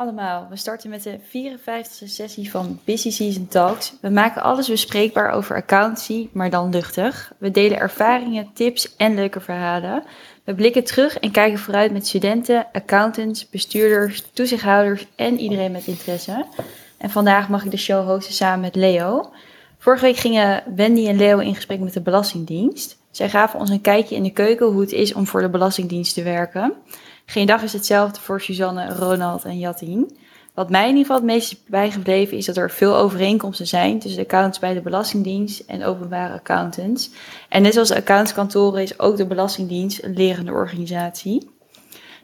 allemaal. We starten met de 54e sessie van Busy Season Talks. We maken alles bespreekbaar over accountancy, maar dan luchtig. We delen ervaringen, tips en leuke verhalen. We blikken terug en kijken vooruit met studenten, accountants, bestuurders, toezichthouders en iedereen met interesse. En vandaag mag ik de show hosten samen met Leo. Vorige week gingen Wendy en Leo in gesprek met de Belastingdienst. Zij gaven ons een kijkje in de keuken hoe het is om voor de Belastingdienst te werken. Geen dag is hetzelfde voor Suzanne, Ronald en Jattien. Wat mij in ieder geval het meest bijgebleven is dat er veel overeenkomsten zijn tussen de accountants bij de Belastingdienst en openbare accountants. En net zoals de accountskantoren is ook de Belastingdienst een lerende organisatie.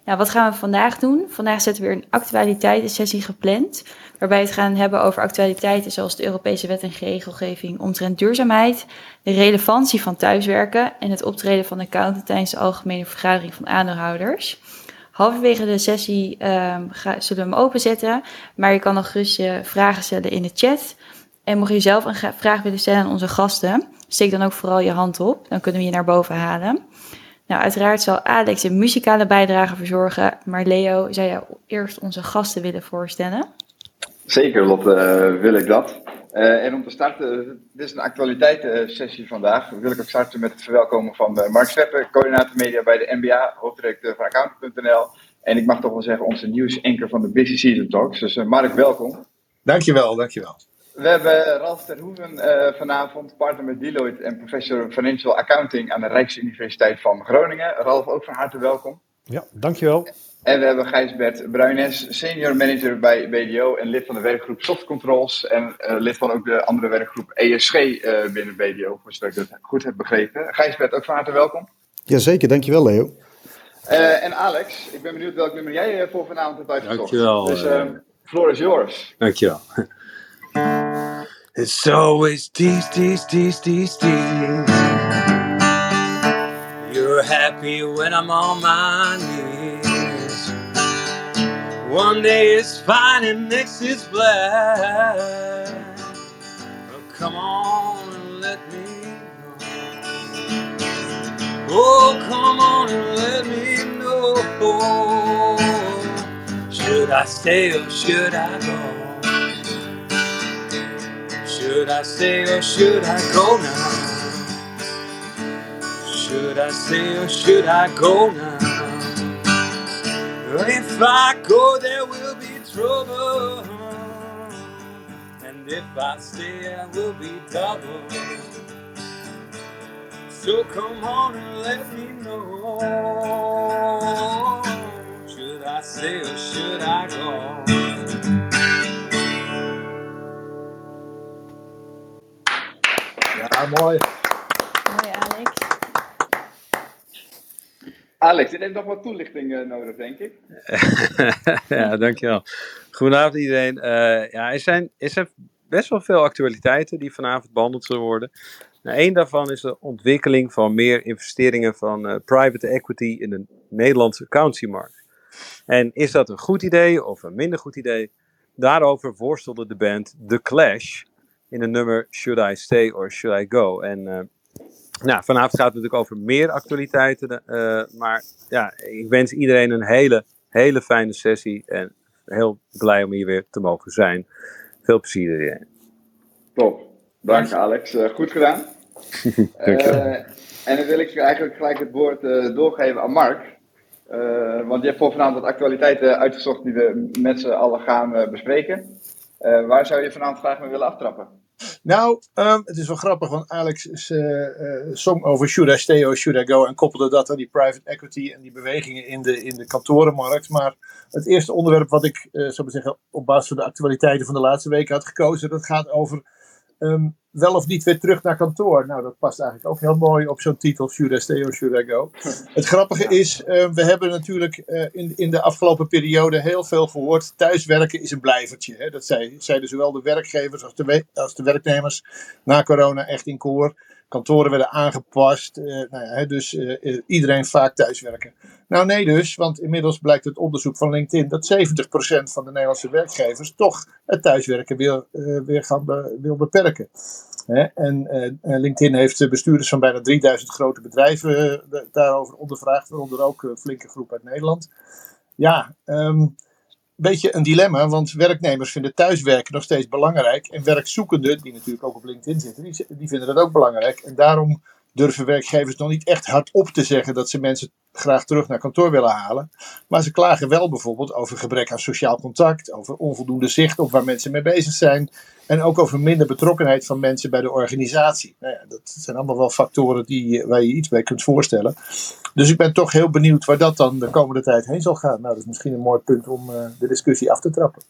Nou, wat gaan we vandaag doen? Vandaag zetten we weer een actualiteitensessie gepland, waarbij we het gaan hebben over actualiteiten zoals de Europese wet en regelgeving omtrent duurzaamheid, de relevantie van thuiswerken en het optreden van accountant tijdens de algemene vergadering van aandeelhouders. Halverwege de sessie ga, zullen we hem openzetten, maar je kan nog gerust je vragen stellen in de chat. En mocht je zelf een vraag willen stellen aan onze gasten, steek dan ook vooral je hand op, dan kunnen we je naar boven halen. Nou, uiteraard zal Alex een muzikale bijdrage verzorgen, maar Leo, zou jij eerst onze gasten willen voorstellen? Zeker, Lotte, uh, wil ik dat. Uh, en om te starten, dit is een actualiteitensessie vandaag. Wil ik ook starten met het verwelkomen van uh, Mark Sveppen, coördinator media bij de NBA, hoofddirecteur van Accountant.nl. En ik mag toch wel zeggen, onze nieuwsanker van de Busy Season Talks. Dus Mark, welkom. Dankjewel, dankjewel. We hebben Ralf Terhoeven uh, vanavond, partner met Deloitte en professor Financial Accounting aan de Rijksuniversiteit van Groningen. Ralf, ook van harte welkom. Ja, dankjewel. En we hebben Gijsbert Bruines, senior manager bij BDO en lid van de werkgroep Soft Controls en uh, lid van ook de andere werkgroep ESG uh, eh, binnen BDO, voor zodat ik dat goed heb begrepen. Gijsbert, ook van harte welkom. Jazeker, dankjewel Leo. Uh, en Alex, ik ben benieuwd welk nummer jij voor vanavond hebt uitgezocht. Dankjewel. Dus floor is yours. Dankjewel. It's always tease, tease, tease, tease, tease. You're happy when I'm on my knees. One day it's fine and next it's black. Oh, come on and let me know. Oh, come on and let me know. Should I stay or should I go? Should I stay or should I go now? Should I stay or should I go now? If I go, there will be trouble. And if I stay, I will be double. So come on and let me know. Should I stay or should I go? Ja, mooi. Alex, dit heeft nog wat toelichting uh, nodig, denk ik. ja, dankjewel. Goedenavond iedereen. Uh, ja, er, zijn, er best wel veel actualiteiten die vanavond behandeld zullen worden. Nou, een daarvan is de ontwikkeling van meer investeringen van uh, private equity in de Nederlandse accountancymarkt. En is dat een goed idee of een minder goed idee? Daarover worstelde de band The Clash in het nummer Should I Stay or Should I Go? En nou, vanavond gaat het natuurlijk over meer actualiteiten. Uh, maar ja, ik wens iedereen een hele, hele fijne sessie. En heel blij om hier weer te mogen zijn. Veel plezier iedereen. Top. Dank Alex. Uh, goed gedaan. en dan wil ik eigenlijk gelijk het woord doorgeven aan Mark. want je hebt voor vanavond wat actualiteiten uitgezocht die we met z'n allen gaan bespreken. Uh, waar zou je vanavond graag mee willen aftrappen? Nou, um, het is wel grappig, want Alex is, uh, uh, zong over should I stay or should I go en koppelde dat aan die private equity en die bewegingen in de, in de kantorenmarkt. Maar het eerste onderwerp wat ik, uh, zou zeggen, op basis van de actualiteiten van de laatste weken had gekozen, dat gaat over um, wel of niet weer terug naar kantoor. Nou, dat past eigenlijk ook heel mooi op zo'n titel, Should I Stay or Should I Go? Het grappige is, uh, we hebben natuurlijk uh, in, in de afgelopen periode heel veel gehoord. Thuiswerken is een blijvertje. Hè? Dat zei, zeiden zowel de werkgevers als de, als de werknemers na corona echt in koor. Kantoren werden aangepast, uh, nou ja, dus iedereen vaak thuiswerken. Nou nee dus, want inmiddels blijkt het onderzoek van LinkedIn dat 70% van de Nederlandse werkgevers toch het thuiswerken wil, weer gaan wil beperken. En uh, LinkedIn heeft bestuurders van bijna 3000 grote bedrijven daarover ondervraagd, waaronder ook een flinke groep uit Nederland. Ja, um, beetje een dilemma, want werknemers vinden thuiswerken nog steeds belangrijk. En werkzoekenden, die natuurlijk ook op LinkedIn zitten, die, die vinden dat ook belangrijk. En daarom durven werkgevers nog niet echt hardop te zeggen dat ze mensen graag terug naar kantoor willen halen. Maar ze klagen wel bijvoorbeeld over gebrek aan sociaal contact, over onvoldoende zicht op waar mensen mee bezig zijn. En ook over minder betrokkenheid van mensen bij de organisatie. Nou ja, dat zijn allemaal wel factoren die, waar je iets bij kunt voorstellen. Dus ik ben toch heel benieuwd waar dat dan de komende tijd heen zal gaan. Nou, dat is misschien een mooi punt om uh, de discussie af te trappen.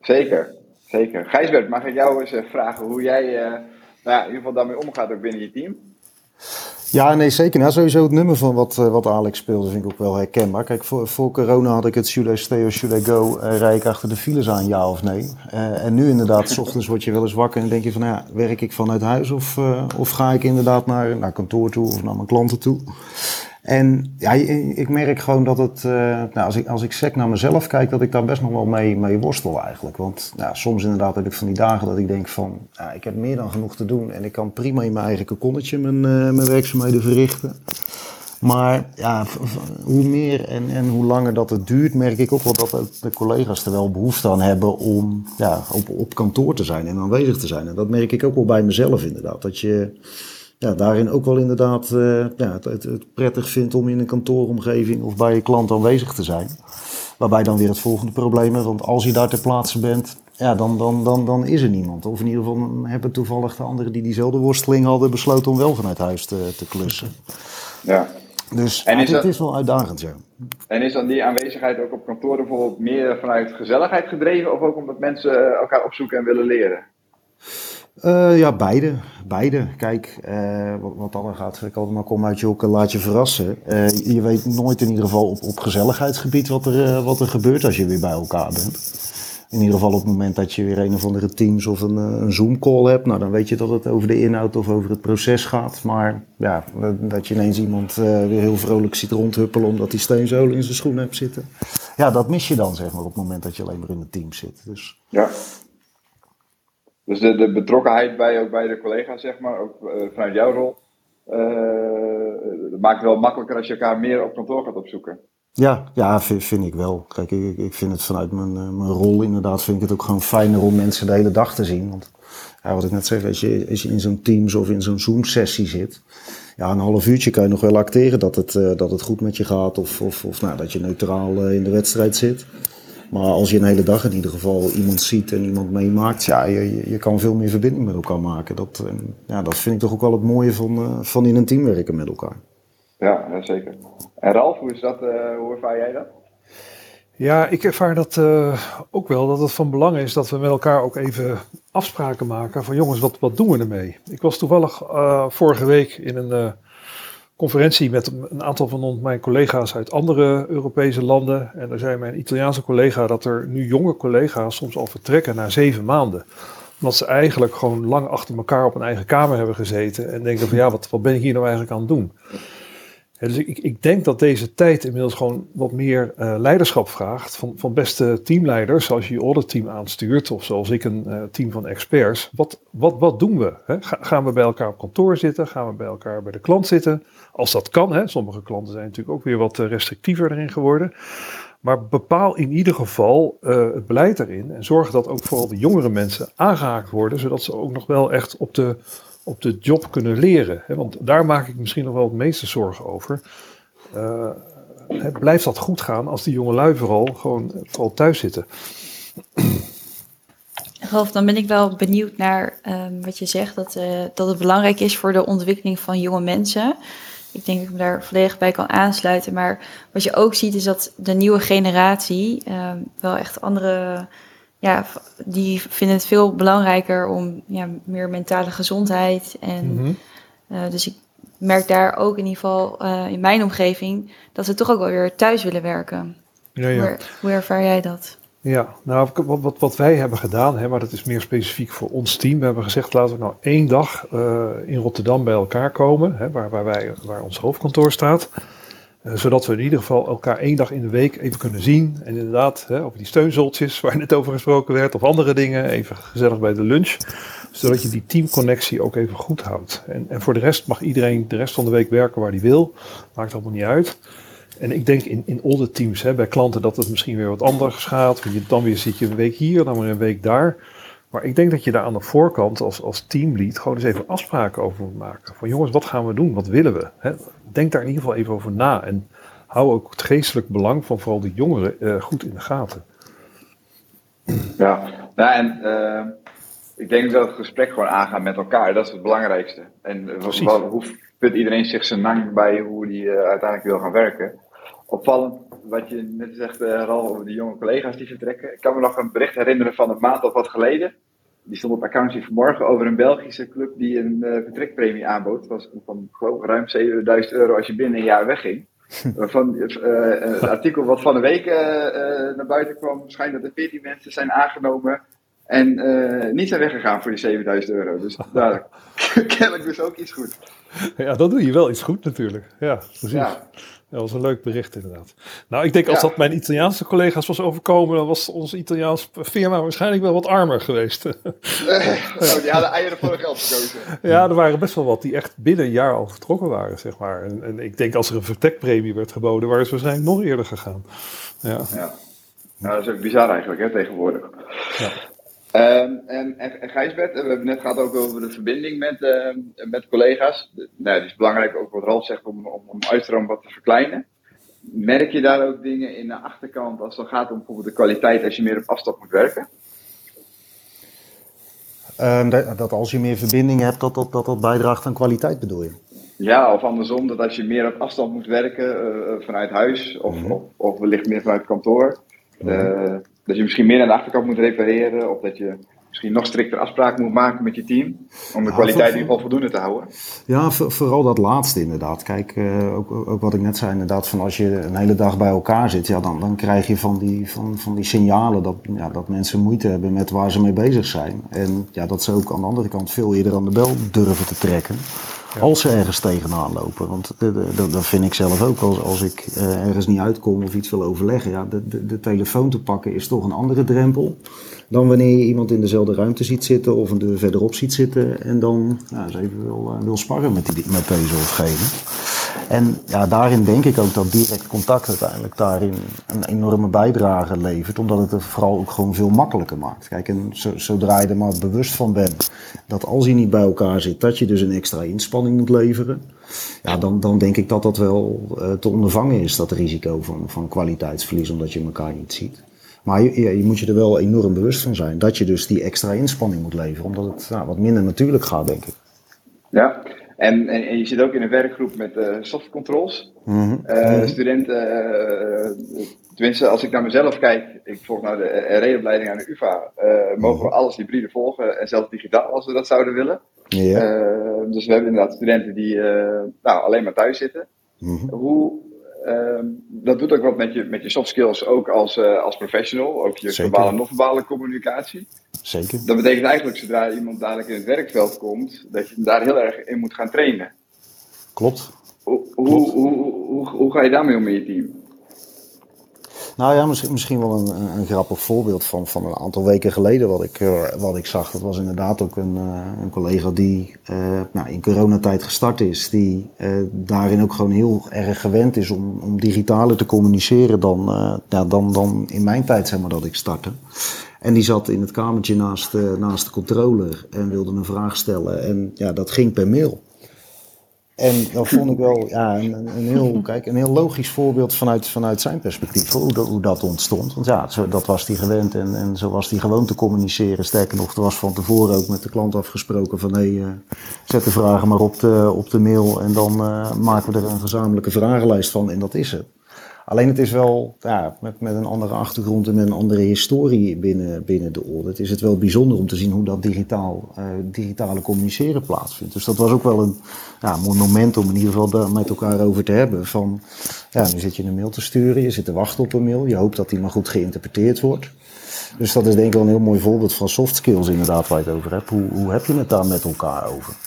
Zeker, zeker. Gijsbert, mag ik jou eens uh, vragen hoe jij nou ja, in ieder geval daarmee omgaat ook binnen je team? Ja, nee, zeker. Nou, sowieso het nummer van wat, wat Alex speelde vind ik ook wel herkenbaar. Kijk, voor, voor corona had ik het should I stay or should I go? Uh, ik achter de files aan, ja of nee? Uh, en nu inderdaad, s ochtends word je wel eens wakker en denk je van, nou ja, werk ik vanuit huis of, of ga ik inderdaad naar, naar kantoor toe of naar mijn klanten toe? En ja, ik merk gewoon dat het, uh, nou, als, ik, als ik sec naar mezelf kijk, dat ik daar best nog wel mee, mee worstel eigenlijk. Want nou, soms inderdaad heb ik van die dagen dat ik denk van, nou, ik heb meer dan genoeg te doen en ik kan prima in mijn eigen kokonnetje mijn, uh, mijn werkzaamheden verrichten. Maar ja, hoe meer en, en hoe langer dat het duurt, merk ik ook wel dat de collega's er wel behoefte aan hebben om ja, op, op kantoor te zijn en aanwezig te zijn. En dat merk ik ook wel bij mezelf inderdaad. Dat je ja, daarin ook wel inderdaad uh, ja, het, het, het, prettig vindt om in een kantooromgeving of bij je klant aanwezig te zijn. Waarbij dan weer het volgende probleem is, want als je daar ter plaatse bent, ja, dan, dan, dan, dan is er niemand. Of in ieder geval hebben toevallig de anderen die diezelfde worsteling hadden besloten om wel vanuit huis te, te klussen. Ja. Dus en is ja, dit is wel uitdagend, ja. En is dan die aanwezigheid ook op kantoor bijvoorbeeld meer vanuit gezelligheid gedreven of ook omdat mensen elkaar opzoeken en willen leren? Uh, ja, beide. beide. Kijk, uh, wat, wat dan gaat, ik altijd maar kom uit je hoek laat je verrassen. Je weet nooit in ieder geval op, op gezelligheidsgebied wat er, wat er gebeurt als je weer bij elkaar bent. In ieder geval op het moment dat je weer een of andere Teams of een, een Zoom-call hebt, nou dan weet je dat het over de inhoud of over het proces gaat. Maar ja, dat je ineens iemand weer heel vrolijk ziet rondhuppelen omdat hij steenzolen in zijn schoenen hebt zitten. Ja, dat mis je dan zeg maar op het moment dat je alleen maar in het team zit. Dus ja. Dus de, de betrokkenheid bij, ook bij de collega's, zeg maar, ook uh, vanuit jouw rol, dat maakt het wel makkelijker als je elkaar meer op kantoor gaat opzoeken. Ja, ja vind, ik wel. Kijk, ik, ik vind het vanuit mijn, mijn rol inderdaad, vind ik het ook gewoon fijner om mensen de hele dag te zien. Want ja, wat ik net zeg, als je, als je in zo'n Teams of in zo'n Zoom-sessie zit, ja, een half uurtje kan je nog wel acteren dat het, dat het goed met je gaat of, of, of nou, dat je neutraal in de wedstrijd zit. Maar als je een hele dag in ieder geval iemand ziet en iemand meemaakt, ja, je, je kan veel meer verbinding met elkaar maken. Dat, ja, dat vind ik toch ook wel het mooie van, uh, van in een team werken met elkaar. Ja, zeker. En Ralf, hoe, is dat, uh, hoe ervaar jij dat? Ja, ik ervaar dat uh, ook wel, dat het van belang is dat we met elkaar ook even afspraken maken van jongens, wat, wat doen we ermee? Ik was toevallig vorige week in een conferentie met een aantal van mijn collega's uit andere Europese landen. En daar zei mijn Italiaanse collega dat er nu jonge collega's soms al vertrekken na zeven maanden. Omdat ze eigenlijk gewoon lang achter elkaar op een eigen kamer hebben gezeten. En denken van ja, wat, wat ben ik hier nou eigenlijk aan het doen? Dus ik, ik, denk dat deze tijd inmiddels gewoon wat meer uh, leiderschap vraagt van, van beste teamleiders, zoals je je auditteam aanstuurt, of zoals ik een uh, team van experts. Wat, wat, wat doen we? Hè? gaan we bij elkaar op kantoor zitten? Gaan we bij elkaar bij de klant zitten? Als dat kan, hè? sommige klanten zijn natuurlijk ook weer wat eh, restrictiever erin geworden. Maar bepaal in ieder geval het beleid erin en zorg dat ook vooral de jongere mensen aangehaakt worden, zodat ze ook nog wel echt op de op de job kunnen leren. Hè? Want daar maak ik misschien nog wel het meeste zorgen over. Uh, blijft dat goed gaan als die jonge lui vooral gewoon vooral thuis zitten? Ralf, dan ben ik wel benieuwd naar um, wat je zegt, dat, uh, dat het belangrijk is voor de ontwikkeling van jonge mensen. Ik denk dat ik me daar volledig bij kan aansluiten. Maar wat je ook ziet is dat de nieuwe generatie um, wel echt andere ja, die vinden het veel belangrijker om ja, meer mentale gezondheid. En mm -hmm. uh, dus ik merk daar ook in ieder geval uh, in mijn omgeving dat we toch ook wel weer thuis willen werken. Ja, ja. Hoe, hoe, ervaar jij dat? Ja, nou wat, wat, wat wij hebben gedaan, hè, maar dat is meer specifiek voor ons team. We hebben gezegd laten we nou één dag uh, in Rotterdam bij elkaar komen, hè, waar, waar, wij, waar ons hoofdkantoor staat. Uh, zodat we in ieder geval elkaar één dag in de week even kunnen zien. En inderdaad, hè, over die steunzoltjes waar net over gesproken werd, of andere dingen, even gezellig bij de lunch. Zodat je die teamconnectie ook even goed houdt. En, en voor de rest mag iedereen de rest van de week werken waar hij wil. Maakt allemaal niet uit. En ik denk in, in onze teams, hè, bij klanten, dat het misschien weer wat anders gaat. Je, dan weer zit je een week hier, dan weer een week daar. Maar ik denk dat je daar aan de voorkant als, als teamlead gewoon eens even afspraken over moet maken. Van jongens, wat gaan we doen? Wat willen we? Hè? Denk daar in ieder geval even over na. En hou ook het geestelijk belang van vooral de jongeren uh, goed in de gaten. Ja, nou en uh, ik denk dat het gesprek gewoon aangaan met elkaar, dat is het belangrijkste. En wat, hoe put iedereen zich zijn nang bij hoe die uh, uiteindelijk wil gaan werken. Opvallend wat je net zegt, Ralf, over de jonge collega's die vertrekken. Ik kan me nog een bericht herinneren van een maand of wat geleden. Die stond op accountie vanmorgen over een Belgische club die een uh, vertrekpremie aanbood. Dat was van geloof ruim 7000 euro als je binnen een jaar wegging. Van, uh, een artikel wat van de week uh, naar buiten kwam, schijnt dat er 14 mensen zijn aangenomen en niet zijn weggegaan voor die 7000 euro. Dus daar kennelijk dus ook iets goed. Ja, dat doe je wel iets goed natuurlijk. Ja, precies. Ja. Dat was een leuk bericht inderdaad. Nou, ik denk als ja. dat mijn Italiaanse collega's was overkomen, dan was onze Italiaanse firma waarschijnlijk wel wat armer geweest. oh, die hadden eieren voor geld gekozen. Ja, er waren best wel wat die echt binnen een jaar al vertrokken waren, zeg maar. En, en ik denk als er een vertekpremie werd geboden, waren ze waarschijnlijk nog eerder gegaan. Ja. ja. Nou, dat is ook bizar eigenlijk, hè, tegenwoordig. Ja. Um, en, en, Gijsbert, we hebben net gehad ook over de verbinding met, uh, met collega's. Nou, het is belangrijk ook wat Ralf zegt om, om, om uitstroom wat te verkleinen. Merk je daar ook dingen in de achterkant als het gaat om bijvoorbeeld de kwaliteit als je meer op afstand moet werken? Um, dat, dat, als je meer verbinding hebt, dat dat, dat dat bijdraagt aan kwaliteit bedoel je? Ja, of andersom, dat als je meer op afstand moet werken uh, vanuit huis of, mm-hmm. of, of wellicht meer vanuit kantoor, mm-hmm dat je misschien meer aan de achterkant moet repareren. Of dat je misschien nog strikter afspraken moet maken met je team. Om de kwaliteit in ieder geval voldoende te houden. Ja, vooral dat laatste inderdaad. Kijk, uh, ook, ook, wat ik net zei inderdaad. Van als je een hele dag bij elkaar zit. Ja, dan, dan krijg je van die, van, van die signalen dat, ja, dat mensen moeite hebben met waar ze mee bezig zijn. En ja, dat ze ook aan de andere kant veel eerder aan de bel durven te trekken. Als ze ergens tegenaan lopen. Want dat vind ik zelf ook. Als, als ik uh, ergens niet uitkom of iets wil overleggen. Ja, de, de, de, telefoon te pakken is toch een andere drempel. Dan wanneer je iemand in dezelfde ruimte ziet zitten. Of een deur verderop ziet zitten. En dan ja, eens even wil, uh, wil sparren met, die, met deze of gene. En ja, daarin denk ik ook dat direct contact uiteindelijk daarin een enorme bijdrage levert. Omdat het het vooral ook gewoon veel makkelijker maakt. Kijk, en zodra je er maar bewust van bent dat als je niet bij elkaar zit, dat je dus een extra inspanning moet leveren. Ja, dan, dan denk ik dat dat wel uh, te ondervangen is, dat risico van, van kwaliteitsverlies, omdat je elkaar niet ziet. Maar je, je, moet je er wel enorm bewust van zijn dat je dus die extra inspanning moet leveren, omdat het nou, wat minder natuurlijk gaat, denk ik. Ja, en, en, en, je zit ook in een werkgroep met uh, soft controls. Mm -hmm. uh, studenten, uh, tenminste als ik naar mezelf kijk, ik volg nou de RE-opleiding aan de UvA, mogen we alles hybride volgen en zelfs digitaal als we dat zouden willen. Yeah. dus we hebben inderdaad studenten die nou, alleen maar thuis zitten. Hoe, ehm, dat doet ook wat met je, met je soft skills, ook als, als professional, ook je verbale en non-verbale communicatie. Zeker. Dat betekent eigenlijk, zodra iemand dadelijk in het werkveld komt, dat je daar heel erg in moet gaan trainen. Klopt. Hoe, Klopt. Hoe, hoe, hoe, ga je daarmee om met je team? Nou ja, misschien, wel een, een, grappig voorbeeld van, van een aantal weken geleden wat ik, uh, wat ik zag. Dat was inderdaad ook een, uh, een collega die uh, nou, in coronatijd gestart is. Die daarin ook gewoon heel erg gewend is om, om digitaler te communiceren dan, ja, dan, dan in mijn tijd zeg maar dat ik startte. En die zat in het kamertje naast, naast de controller en wilde een vraag stellen. En ja, dat ging per mail. En dat vond ik wel ja, een, een, heel, kijk, een heel logisch voorbeeld vanuit, vanuit zijn perspectief, hoe dat, hoe dat ontstond. Want ja, zo, dat was hij gewend en, en zo was hij gewoon te communiceren. Sterker nog, er was van tevoren ook met de klant afgesproken van hé, uh, zet de vragen maar op de, op de mail en dan uh, maken we er een gezamenlijke vragenlijst van en dat is het. Alleen het is wel ja, met, met een andere achtergrond en met een andere historie binnen, binnen de audit. Is het wel bijzonder om te zien hoe dat digitaal, uh, digitale communiceren plaatsvindt. Dus dat was ook wel een ja, mooi moment om in ieder geval daar met elkaar over te hebben. Van ja, nu zit je een mail te sturen, je zit te wachten op een mail. Je hoopt dat die maar goed geïnterpreteerd wordt. Dus dat is denk ik wel een heel mooi voorbeeld van soft skills inderdaad waar je het over hebt. Hoe, hoe heb je het daar met elkaar over?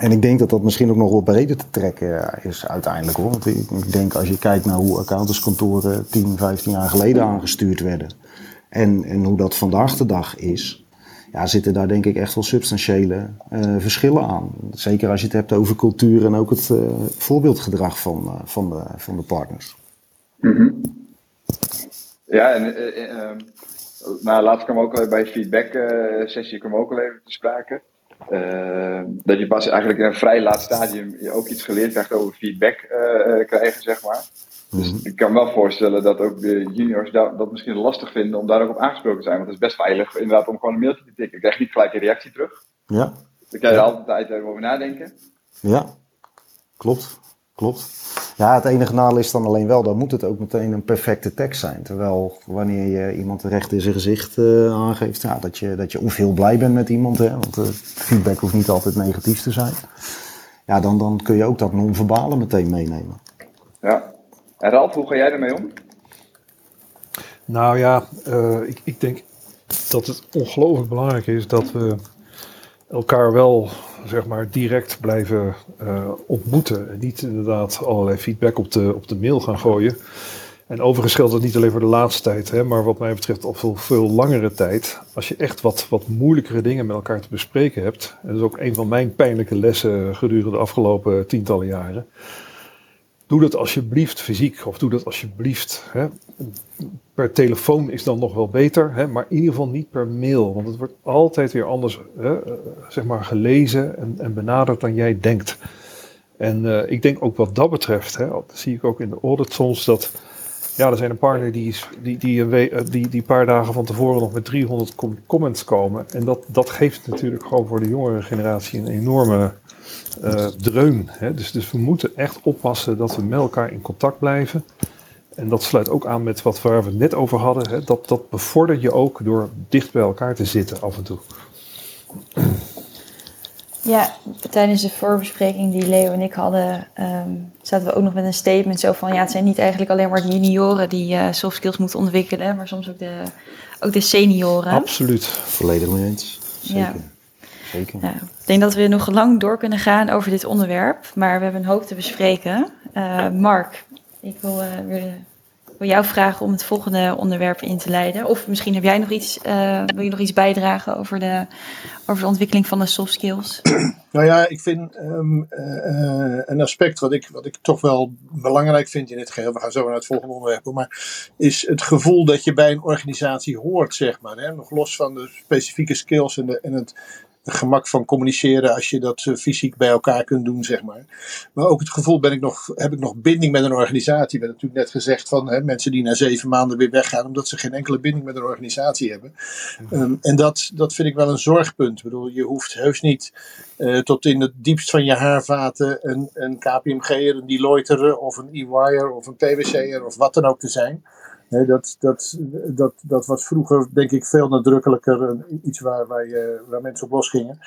En ik denk dat dat misschien ook nog wel breder te trekken is uiteindelijk hoor. Want ik denk als je kijkt naar hoe accountantskantoren 10, 15 jaar geleden aangestuurd werden. En, en hoe dat vandaag de dag is. Ja, zitten daar denk ik echt wel substantiële uh, verschillen aan. Zeker als je het hebt over cultuur en ook het uh, voorbeeldgedrag van, uh, van, de, van de partners. Mhm. Ja, en nou, laatst kwam ook al bij feedback sessie kwam ook al even te sprake. Dat je pas eigenlijk in een vrij laat stadium ook iets geleerd krijgt over feedback krijgen, zeg maar. Dus mhm. ik kan me wel voorstellen dat ook de juniors dat, dat misschien lastig vinden om daar ook op aangesproken te zijn. Want het is best veilig inderdaad om gewoon een mailtje te tikken. Ik krijg niet gelijk een reactie terug. Ja. Dan kan je er altijd tijd over nadenken. Ja, klopt. Klopt. Ja, het enige nadeel is dan alleen wel, dan moet het ook meteen een perfecte tekst zijn. Terwijl wanneer je iemand recht in zijn gezicht uh, aangeeft, ja, dat, je, dat je onveel blij bent met iemand, hè, want uh, feedback hoeft niet altijd negatief te zijn. Ja, dan, dan kun je ook dat non-verbale meteen meenemen. Ja. En Ralf, hoe ga jij ermee om? Nou ja, uh, ik, ik denk dat het ongelooflijk belangrijk is dat we elkaar wel zeg maar, direct blijven uh, ontmoeten. En niet inderdaad allerlei feedback op de, op de mail gaan gooien. En overigens geldt dat niet alleen voor de laatste tijd, hè, maar wat mij betreft al veel, veel langere tijd. Als je echt wat, wat moeilijkere dingen met elkaar te bespreken hebt. En dat is ook een van mijn pijnlijke lessen gedurende de afgelopen tientallen jaren. Doe dat alsjeblieft fysiek of doe dat alsjeblieft. Hè. Per telefoon is dan nog wel beter, hè, maar in ieder geval niet per mail. Want het wordt altijd weer anders hè, eh, zeg maar gelezen en, en benaderd dan jij denkt. En uh, ik denk ook wat dat betreft, hè, dat zie ik ook in de audit soms, dat ja, er zijn een partner die, die, die, eh, die, paar dagen van tevoren nog met 300 comments komen. En dat, dat geeft natuurlijk gewoon voor de jongere generatie een enorme dreun. Hè? Dus, dus we moeten echt oppassen dat we met elkaar in contact blijven. En dat sluit ook aan met wat waar we het net over hadden. Hè? Dat, dat bevordert je ook door dicht bij elkaar te zitten af en toe. Ja, tijdens de voorbespreking die Leo en ik hadden, um, zaten we ook nog met een statement zo van, ja, het zijn niet eigenlijk alleen maar de junioren die uh, soft skills moeten ontwikkelen, maar soms ook de, ook de senioren. Absoluut, volledig mee eens. Zeker. Ja. Ja, ik denk dat we nog lang door kunnen gaan over dit onderwerp, maar we hebben een hoop te bespreken. Uh, Mark, ik wil, uh, wil, jou vragen om het volgende onderwerp in te leiden. Of misschien heb jij nog iets, uh, wil je nog iets bijdragen over de, over de ontwikkeling van de soft skills? Nou ja, ik vind um, een aspect wat ik, wat ik toch wel belangrijk vind in dit geheel, we gaan zo naar het volgende onderwerp, maar is het gevoel dat je bij een organisatie hoort, zeg maar. Hè? Nog los van de specifieke skills en, de, en het gemak van communiceren als je dat uh, fysiek bij elkaar kunt doen, zeg maar. Maar ook het gevoel ben ik nog, heb ik nog binding met een organisatie. We hebben natuurlijk net gezegd van hè, mensen die na zeven maanden weer weggaan omdat ze geen enkele binding met een organisatie hebben. Um, en dat, dat vind ik wel een zorgpunt. Ik bedoel, je hoeft heus niet uh, tot in het diepst van je haarvaten een, een KPMG'er, een Deloitte'er of een EY'er of een PwC'er of wat dan ook te zijn dat, dat, dat, dat was vroeger, denk ik, veel nadrukkelijker. Iets waar, waar, je, waar mensen op los gingen.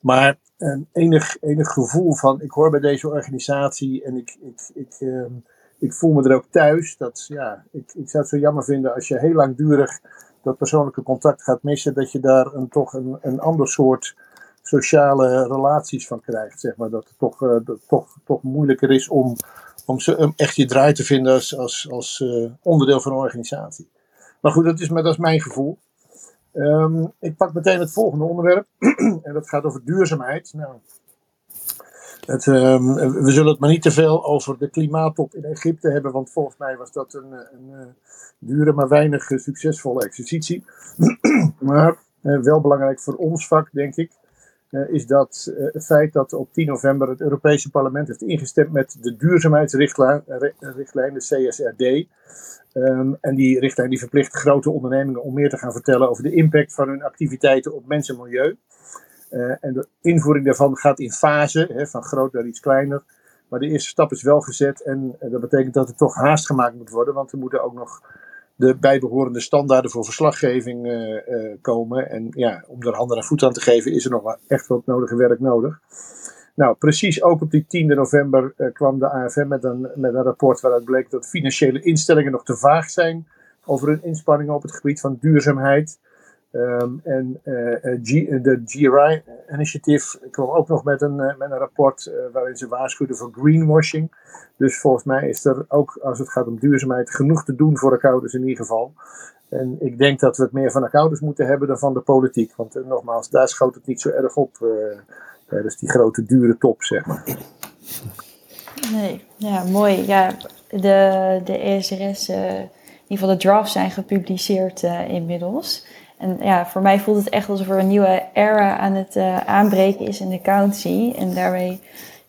Maar een enig, enig gevoel van: ik hoor bij deze organisatie en ik, ik, ik, ehm, ik voel me er ook thuis. Dat, ja, ik, ik zou het zo jammer vinden als je heel langdurig dat persoonlijke contact gaat missen. Dat je daar een, toch een, een ander soort sociale relaties van krijgt. Zeg maar. Dat het toch, dat toch, toch moeilijker is om om ze, echt je draai te vinden als, als, uh, onderdeel van een organisatie. Maar goed, dat is, dat is mijn gevoel. Um, ik pak meteen het volgende onderwerp. en dat gaat over duurzaamheid. Nou, um, we zullen het maar niet te veel over de klimaattop in Egypte hebben, want volgens mij was dat een, een, een eh, dure, maar weinig succesvolle exercitie. maar wel belangrijk voor ons vak, denk ik. Eh, is dat uh, het feit dat op 10 november het Europese parlement heeft ingestemd met de duurzaamheidsrichtlijn, de CSRD. Um, en die richtlijn die verplicht grote ondernemingen om meer te gaan vertellen over de impact van hun activiteiten op mens en milieu. Uh, en de invoering daarvan gaat in fase, hè, van groot naar iets kleiner. Maar de eerste stap is wel gezet en dat betekent dat er toch haast gemaakt moet worden, want er moeten ook nog de bijbehorende standaarden voor verslaggeving uh, uh, komen. En ja, om er handen en voet aan te geven is er nog echt wat nodige werk nodig. Nou, precies ook op die 10 november uh, kwam de AFM met een, met een rapport waaruit bleek dat financiële instellingen nog te vaag zijn over hun inspanningen op het gebied van duurzaamheid. Um, en uh, G, de GRI Initiative kwam ook nog met een, met een rapport uh, waarin ze waarschuwden voor greenwashing. Dus volgens mij is er ook als het gaat om duurzaamheid genoeg te doen voor accounts in ieder geval. En ik denk dat we het meer van accounts moeten hebben dan van de politiek. Want nogmaals, daar schoot het niet zo erg op. dat is die grote dure top, zeg maar. Nee, ja, mooi. Ja, de, de ESRS, uh, in ieder geval de drafts zijn gepubliceerd uh, inmiddels. En ja, voor mij voelt het echt alsof er een nieuwe era aan het uh, aanbreken is in de accountancy. En daarmee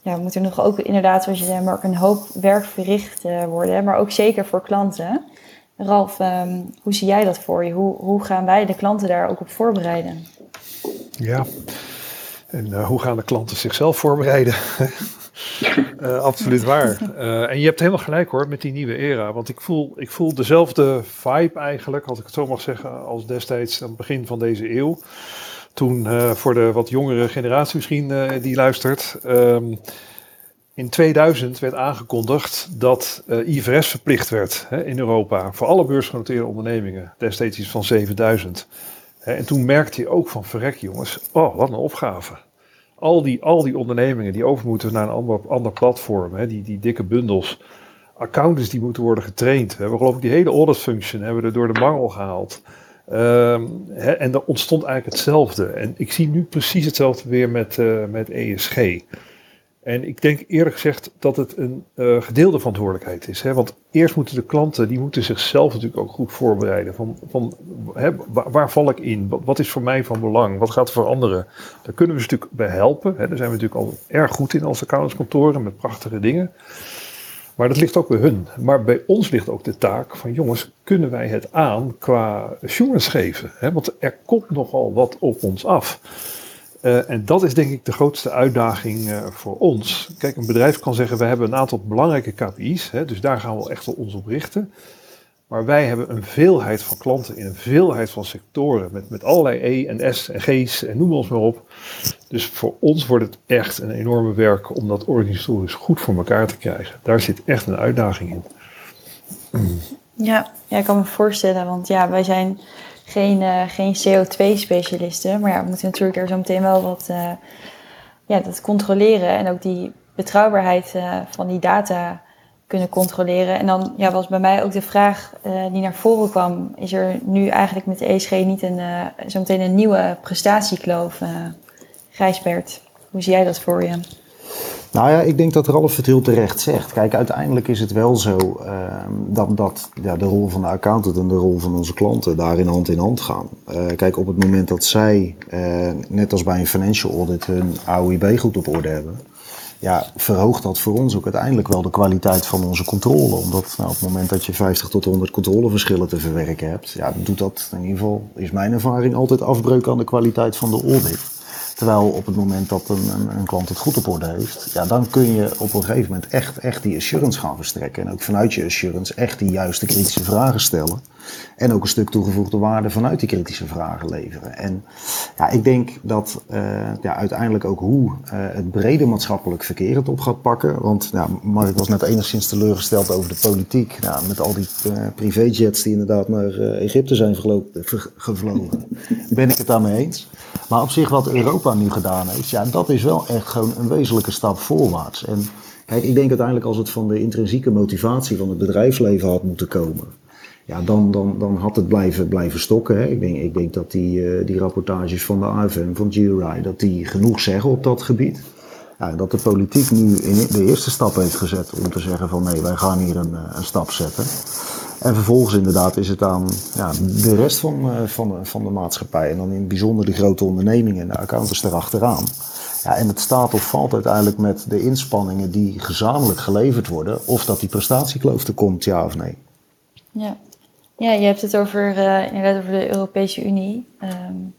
ja, moet er nog ook inderdaad, zoals je zei, Mark, een hoop werk verricht worden. Maar ook zeker voor klanten. Ralf, um, hoe zie jij dat voor je? Hoe, hoe gaan wij de klanten daar ook op voorbereiden? Ja, en uh, hoe gaan de klanten zichzelf voorbereiden? uh, absoluut waar. Uh, en je hebt helemaal gelijk hoor met die nieuwe era. Want ik voel, ik voel dezelfde vibe eigenlijk, als ik het zo mag zeggen, als destijds aan het begin van deze eeuw. Toen voor de wat jongere generatie misschien die luistert. Um, in 2000 werd aangekondigd dat IFRS verplicht werd hè, in Europa voor alle beursgenoteerde ondernemingen. Destijds iets van 7000. Hè, en toen merkte je ook van verrek jongens, oh wat een opgave. Al die, al die ondernemingen die over moeten naar een ander, ander platform, hè, die, die dikke bundels. Accountants die moeten worden getraind. We hebben geloof ik die hele audit function hebben we er door de mangel gehaald. Um, hè, en er ontstond eigenlijk hetzelfde. En ik zie nu precies hetzelfde weer met, uh, met ESG. En ik denk eerlijk gezegd dat het een uh, gedeelde verantwoordelijkheid is. Hè? Want eerst moeten de klanten, die moeten zichzelf natuurlijk ook goed voorbereiden. Van, van hè, waar, val ik in? Wat, is voor mij van belang? Wat gaat er veranderen? Daar kunnen we ze natuurlijk bij helpen. Hè? Daar zijn we natuurlijk al erg goed in als accountantskantoren met prachtige dingen. Maar dat ligt ook bij hun. Maar bij ons ligt ook de taak van jongens, kunnen wij het aan qua assurance geven? Hè? Want er komt nogal wat op ons af. Uh, en dat is denk ik de grootste uitdaging uh, voor ons. Kijk, een bedrijf kan zeggen, we hebben een aantal belangrijke KPI's, hè, dus daar gaan we echt wel ons op richten. Maar wij hebben een veelheid van klanten in een veelheid van sectoren, met, met allerlei E en S en G's en noem ons maar op. Dus voor ons wordt het echt een enorme werk om dat organisatorisch goed voor elkaar te krijgen. Daar zit echt een uitdaging in. Ja, ja ik kan me voorstellen, want ja, wij zijn geen, uh, geen CO2-specialisten. Maar ja, we moeten natuurlijk er zo meteen wel wat uh, ja, dat controleren. En ook die betrouwbaarheid uh, van die data kunnen controleren. En dan ja, was bij mij ook de vraag die naar voren kwam. Is er nu eigenlijk met de ESG niet een, zo meteen een nieuwe prestatiekloof? Gijsbert, hoe zie jij dat voor je? Nou ja, ik denk dat Ralf het heel terecht zegt. Kijk, uiteindelijk is het wel zo uh, dat, dat ja, de rol van de accountant en de rol van onze klanten daarin hand in hand gaan. Uh, kijk, op het moment dat zij, uh, net als bij een financial audit, hun AOIB goed op orde hebben, ja, verhoogt dat voor ons ook uiteindelijk wel de kwaliteit van onze controle. Omdat nou, op het moment dat je 50 tot 100 controleverschillen te verwerken hebt, ja, doet dat in ieder geval, is mijn ervaring, altijd afbreuk aan de kwaliteit van de audit. Terwijl op het moment dat een, een, een, klant het goed op orde heeft, ja, dan kun je op een gegeven moment echt, echt die assurance gaan verstrekken. En ook vanuit je assurance echt die juiste kritische vragen stellen. En ook een stuk toegevoegde waarde vanuit die kritische vragen leveren. En ja, ik denk dat uh, ja, uiteindelijk ook hoe uh, het brede maatschappelijk verkeer het op gaat pakken. Want Mark was net enigszins teleurgesteld over de politiek. Nou, met al die uh, privéjets die inderdaad naar Egypte zijn gevlogen, ben ik het daarmee eens. Maar op zich wat Europa nu gedaan heeft, ja, dat is wel echt gewoon een wezenlijke stap voorwaarts. En kijk, ik denk uiteindelijk als het van de intrinsieke motivatie van het bedrijfsleven had moeten komen, ja, dan, dan, dan had het blijven, blijven stokken. Hè. Ik, denk, ik denk dat die, uh, die rapportages van de AFM, van GRI, dat die genoeg zeggen op dat gebied. Ja, dat de politiek nu in de eerste stap heeft gezet om te zeggen van nee, wij gaan hier een, een stap zetten. En vervolgens inderdaad is het aan ja, de rest van, uh, van, de, van de maatschappij. En dan in het bijzonder de grote ondernemingen en de accountants erachteraan. Ja, en het staat of valt uiteindelijk met de inspanningen die gezamenlijk geleverd worden. Of dat die prestatiekloof er komt, ja of nee. Ja, ja je hebt het over, uh, inderdaad over de Europese Unie. Um,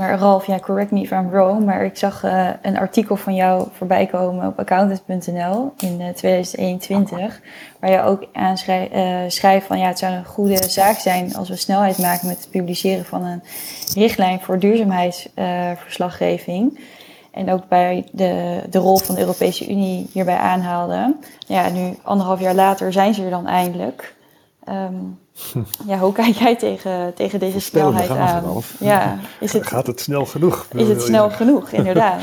maar Ralf, ja, correct me if I'm wrong, maar ik zag uh, een artikel van jou voorbij komen op accountant.nl in uh, 2021, waar je ook aanschrijft uh, van ja, het zou een goede zaak zijn als we snelheid maken met het publiceren van een richtlijn voor duurzaamheidsverslaggeving. en ook bij de, de rol van de Europese Unie hierbij aanhaalde. Ja, nu anderhalf jaar later zijn ze er dan eindelijk. Um, ja, hoe kijk jij tegen, tegen deze snelheid aan? Ja, is het, Gaat het snel genoeg? Is het snel genoeg, inderdaad?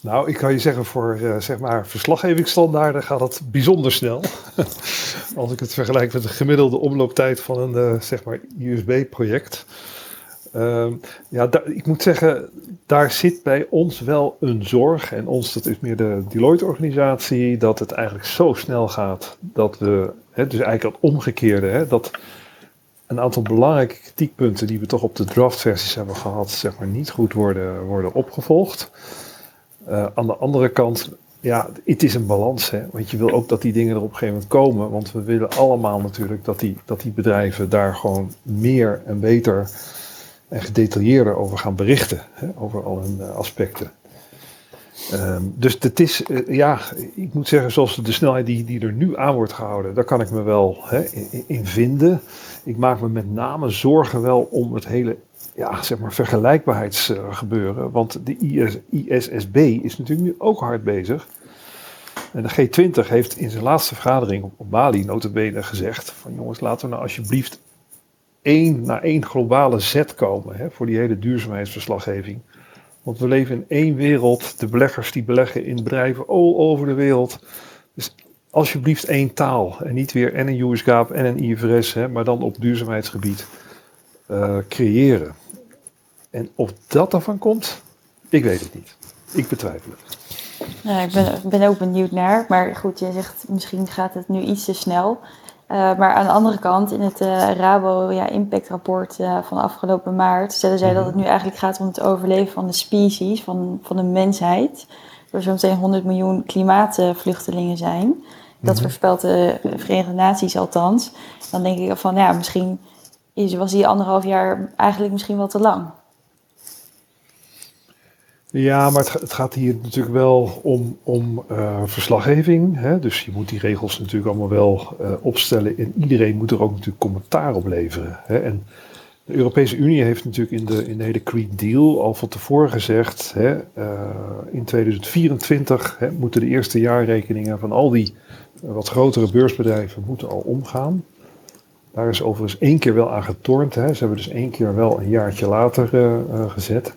nou, ik kan je zeggen, voor uh, zeg maar verslaggevingsstandaarden gaat het bijzonder snel. Als ik het vergelijk met de gemiddelde omlooptijd van een uh, zeg maar USB-project. Uh, ja, ik moet zeggen, daar zit bij ons wel een zorg, en ons, dat is meer de Deloitte-organisatie, dat het eigenlijk zo snel gaat dat we, hè, dus eigenlijk het omgekeerde, hè, dat een aantal belangrijke kritiekpunten die we toch op de draftversies hebben gehad, zeg maar, niet goed worden, worden opgevolgd. Uh, aan de andere kant, ja, het is een balans, hè, want je wil ook dat die dingen er op een gegeven moment komen, want we willen allemaal natuurlijk dat die, dat die bedrijven daar gewoon meer en beter en gedetailleerder over gaan berichten, hè, over al hun uh, aspecten. Um, dus het is, uh, ja, ik moet zeggen, zoals de snelheid die, die er nu aan wordt gehouden, daar kan ik me wel hè, in, vinden. Ik maak me met name zorgen wel om het hele, ja, zeg maar, vergelijkbaarheidsgebeuren. Want de IS, ISSB is natuurlijk nu ook hard bezig. En de G20 heeft in zijn laatste vergadering op, op Bali notabene gezegd van jongens, laten we nou alsjeblieft één, naar één globale zet komen hè, voor die hele duurzaamheidsverslaggeving. Want we leven in één wereld. De beleggers die beleggen in bedrijven all over de wereld. Dus alsjeblieft één taal. En niet weer en een US GAAP en een IFRS, hè, maar dan op duurzaamheidsgebied uh, creëren. En of dat ervan komt, ik weet het niet. Ik betwijfel het. Ja, ik ben, ben ook benieuwd naar. Maar goed, je zegt misschien gaat het nu iets te snel. Uh, maar aan de andere kant, in het uh, Rabo ja, Impact Rapport uh, van afgelopen maart, stellen zij dat het nu eigenlijk gaat om het overleven van de species, van, van de mensheid. Er zometeen 100 miljoen klimaatvluchtelingen zijn. Dat mm voorspelt de Verenigde Naties althans. Dan denk ik van, ja, misschien is, was die anderhalf jaar eigenlijk misschien wel te lang. Ja, maar het, het, gaat hier natuurlijk wel om, om uh, verslaggeving. Hè? Dus je moet die regels natuurlijk allemaal wel uh, opstellen. En iedereen moet er ook natuurlijk commentaar op leveren. Hè? En de Europese Unie heeft natuurlijk in de, in de hele Green Deal al van tevoren gezegd. Hè, uh, in 2024 hè, moeten de eerste jaarrekeningen van al die wat grotere beursbedrijven moeten al omgaan. Daar is overigens één keer wel aan getornd. Hè. Ze hebben dus één keer wel een jaartje later gezet.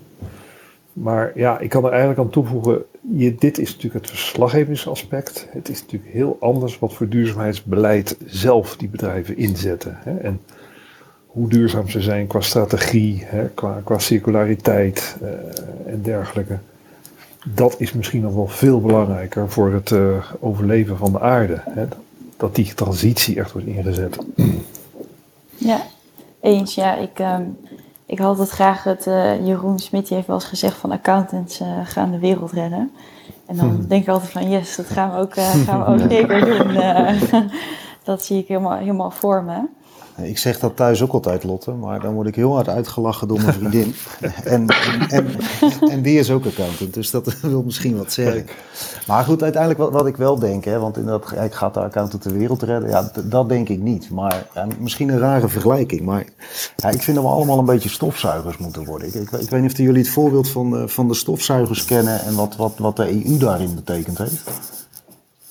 Maar ja, ik kan er eigenlijk aan toevoegen, je, dit is natuurlijk het verslaggevingsaspect. Het is natuurlijk heel anders wat voor duurzaamheidsbeleid zelf die bedrijven inzetten. Hè? En hoe duurzaam ze zijn qua strategie, hè? Qua, qua circulariteit uh, en dergelijke. Dat is misschien nog wel veel belangrijker voor het uh, overleven van de aarde. Hè? Dat die transitie echt wordt ingezet. Ja, eens. Ja, ik... Um ik had het graag, het, uh, Jeroen Smit heeft wel eens gezegd van accountants uh, gaan de wereld redden. En dan hmm. denk ik altijd van yes, dat gaan we ook, uh, gaan we ook zeker doen. dat zie ik helemaal, helemaal voor me. Ik zeg dat thuis ook altijd, Lotte, maar dan word ik heel hard uitgelachen door mijn vriendin. en, en, en, die is ook accountant, dus dat wil misschien wat zeggen. Maar goed, uiteindelijk wat, wat ik wel denk, hè, want inderdaad, ik ga de accountant de wereld redden, ja, dat denk ik niet. Maar ja, misschien een rare vergelijking, maar ja, ik vind dat we allemaal een beetje stofzuigers moeten worden. Ik, ik, ik weet niet of jullie het voorbeeld van de, van de stofzuigers kennen en wat, wat, wat de EU daarin betekend heeft.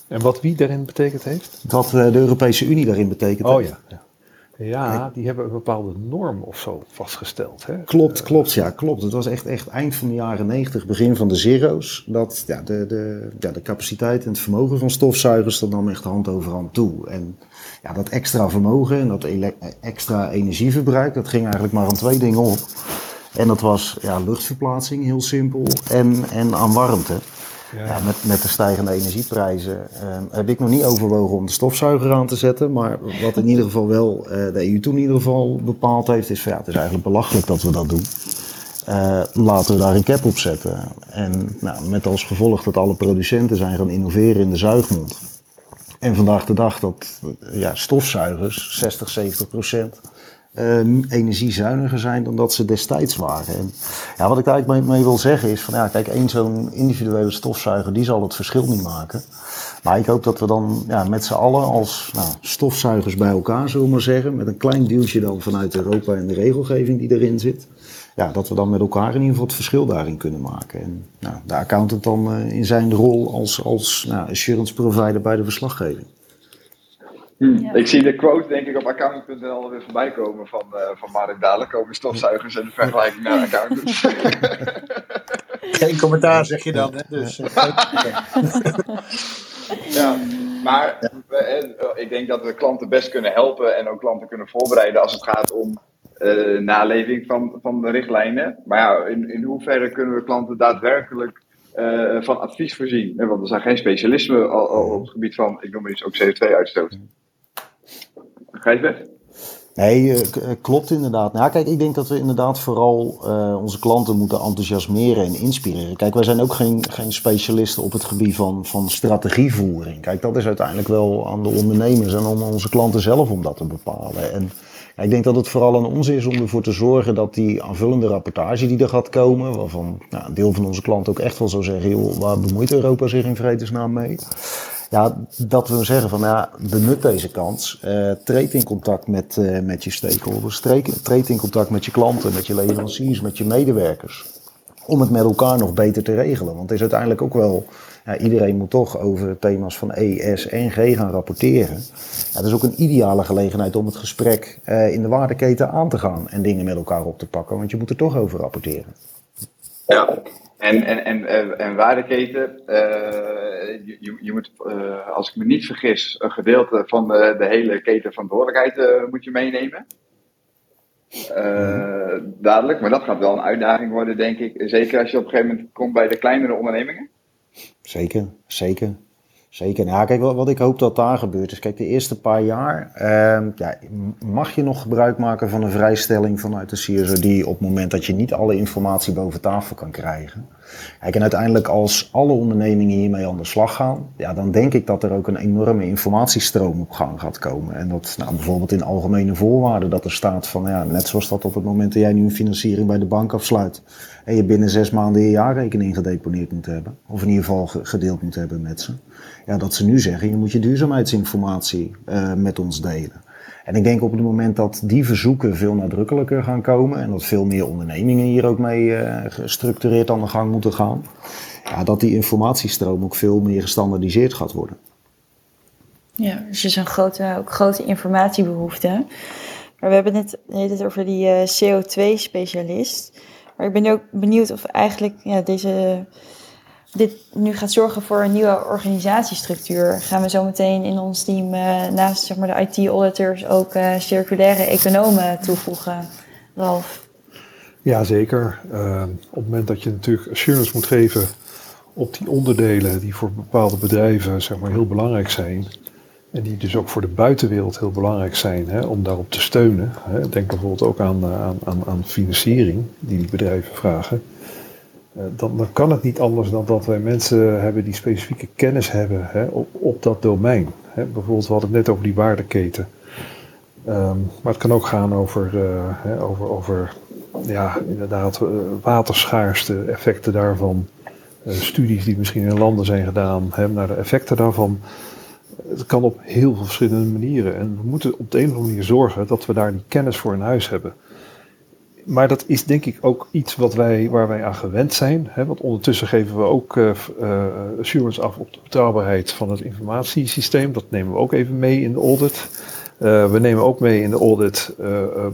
En wat wie daarin betekend heeft? Wat de Europese Unie daarin betekent oh, heeft. Ja, ja. Die hebben een bepaalde norm of zo vastgesteld. Hè? Klopt, klopt, ja, klopt. Het was echt, echt eind van de jaren 90, begin van de zero's, dat ja, de, de, ja, de capaciteit en het vermogen van stofzuigers, dat nam echt hand over hand toe. En ja, dat extra vermogen en dat extra energieverbruik, dat ging eigenlijk maar aan twee dingen op. En dat was ja, luchtverplaatsing, heel simpel, en, en aan warmte. Ja. met, met de stijgende energieprijzen uh, heb ik nog niet overwogen om de stofzuiger aan te zetten. Maar wat in ieder geval wel uh, de EU toen in ieder geval bepaald heeft, is van ja, het is eigenlijk belachelijk dat we dat doen. Uh, laten we daar een cap op zetten. En nou, met als gevolg dat alle producenten zijn gaan innoveren in de zuigmond. En vandaag de dag dat ja, stofzuigers, 60, 70 procent, energiezuiniger zijn dan dat ze destijds waren. En ja, wat ik eigenlijk mee, mee, wil zeggen is van ja, kijk, één zo'n individuele stofzuiger die zal het verschil niet maken. Maar ik hoop dat we dan ja, met z'n allen als nou, stofzuigers bij elkaar, zullen we maar zeggen, met een klein deeltje dan vanuit Europa en de regelgeving die erin zit. Ja, dat we dan met elkaar in ieder geval het verschil daarin kunnen maken. En nou, de accountant dan uh, in zijn rol als, als nou, assurance provider bij de verslaggeving. Hmm. Ik zie de quote denk ik op accountant.nl alweer voorbij komen van, uh, van Mark Dadelijk over stofzuigers en de vergelijking naar accountants. Geen commentaar zeg je dan, hè? Dus, ja, maar uh, ik denk dat we klanten best kunnen helpen en ook klanten kunnen voorbereiden als het gaat om naleving van, van de richtlijnen. Maar ja, in, in hoeverre kunnen we klanten daadwerkelijk van advies voorzien? Want er zijn geen specialismen op het gebied van, ik noem maar eens, ook CO2-uitstoot. Gijsbert? Nee, eh, eh, klopt inderdaad. Nou, kijk, ik denk dat we inderdaad vooral uh, onze klanten moeten enthousiasmeren en inspireren. Kijk, wij zijn ook geen, geen specialisten op het gebied van, van strategievoering. Kijk, dat is uiteindelijk wel aan de ondernemers en aan onze klanten zelf om dat te bepalen. En ik denk dat het vooral aan ons is om ervoor te zorgen dat die aanvullende rapportage die er gaat komen, waarvan nou, een deel van onze klanten ook echt wel zou zeggen, joh, waar bemoeit Europa zich in vredesnaam mee? Ja, dat we zeggen van ja, benut deze kans. Uh, treed in contact met, uh, met je stakeholders. Treed, in contact met je klanten, met je leveranciers, met je medewerkers. Om het met elkaar nog beter te regelen. Want het is uiteindelijk ook wel. Ja, iedereen moet toch over thema's van E, S en G gaan rapporteren. Ja, dat is ook een ideale gelegenheid om het gesprek uh, in de waardeketen aan te gaan. En dingen met elkaar op te pakken. Want je moet er toch over rapporteren. Ja, en, en, en, eh, en waardeketen, uh, je, je moet, uh, als ik me niet vergis, een gedeelte van de, de hele keten verantwoordelijkheid moet je meenemen. dadelijk, maar dat gaat wel een uitdaging worden, denk ik. Zeker als je op een gegeven moment komt bij de kleinere ondernemingen. Zeker, zeker. Zeker. Nou, kijk, wat, ik hoop dat daar gebeurt is, kijk, de eerste paar jaar uh, ja, mag je nog gebruik maken van een vrijstelling vanuit de CSRD op het moment dat je niet alle informatie boven tafel kan krijgen. Kijk, en uiteindelijk als alle ondernemingen hiermee aan de slag gaan, ja, dan denk ik dat er ook een enorme informatiestroom op gang gaat komen. En dat nou, bijvoorbeeld in algemene voorwaarden dat er staat van, ja, net zoals dat op het moment dat jij nu een financiering bij de bank afsluit en je binnen zes maanden je jaarrekening gedeponeerd moet hebben, of in ieder geval gedeeld moet hebben met ze. Ja, dat ze nu zeggen, je moet je duurzaamheidsinformatie uh, met ons delen. En ik denk op het moment dat die verzoeken veel nadrukkelijker gaan komen en dat veel meer ondernemingen hier ook mee uh, gestructureerd aan de gang moeten gaan, ja, dat die informatiestroom ook veel meer gestandardiseerd gaat worden. Ja, dus is een grote, ook grote informatiebehoefte. Maar we hebben het net over die uh, CO2-specialist. Maar ik ben ook benieuwd of eigenlijk ja, deze dit nu gaat zorgen voor een nieuwe organisatiestructuur, gaan we zo meteen in ons team uh, naast zeg maar, de IT-auditors ook uh, circulaire economen toevoegen, Ralf? Ja, zeker. Uh, op het moment dat je natuurlijk assurance moet geven op die onderdelen die voor bepaalde bedrijven zeg maar, heel belangrijk zijn, en die dus ook voor de buitenwereld heel belangrijk zijn hè, om daarop te steunen. Hè. Denk bijvoorbeeld ook aan, aan, aan, aan financiering die die bedrijven vragen eh, dan, dan, kan het niet anders dan dat wij mensen hebben die specifieke kennis hebben hè, op, op, dat domein. Hè. Bijvoorbeeld, we hadden het net over die waardeketen. Um, maar het kan ook gaan over, uh, hè, over, over ja, inderdaad, uh, waterschaarste, effecten daarvan. Studies die misschien in landen zijn gedaan, hè, naar de effecten daarvan. Het kan op heel veel verschillende manieren. En we moeten op de een of andere manier zorgen dat we daar die kennis voor in huis hebben maar dat is denk ik ook iets wat wij, waar wij aan gewend zijn. Hè? Want ondertussen geven we ook uh, uh, assurance af op de betrouwbaarheid van het informatiesysteem. Dat nemen we ook even mee in de audit. Uh, we nemen ook mee in de audit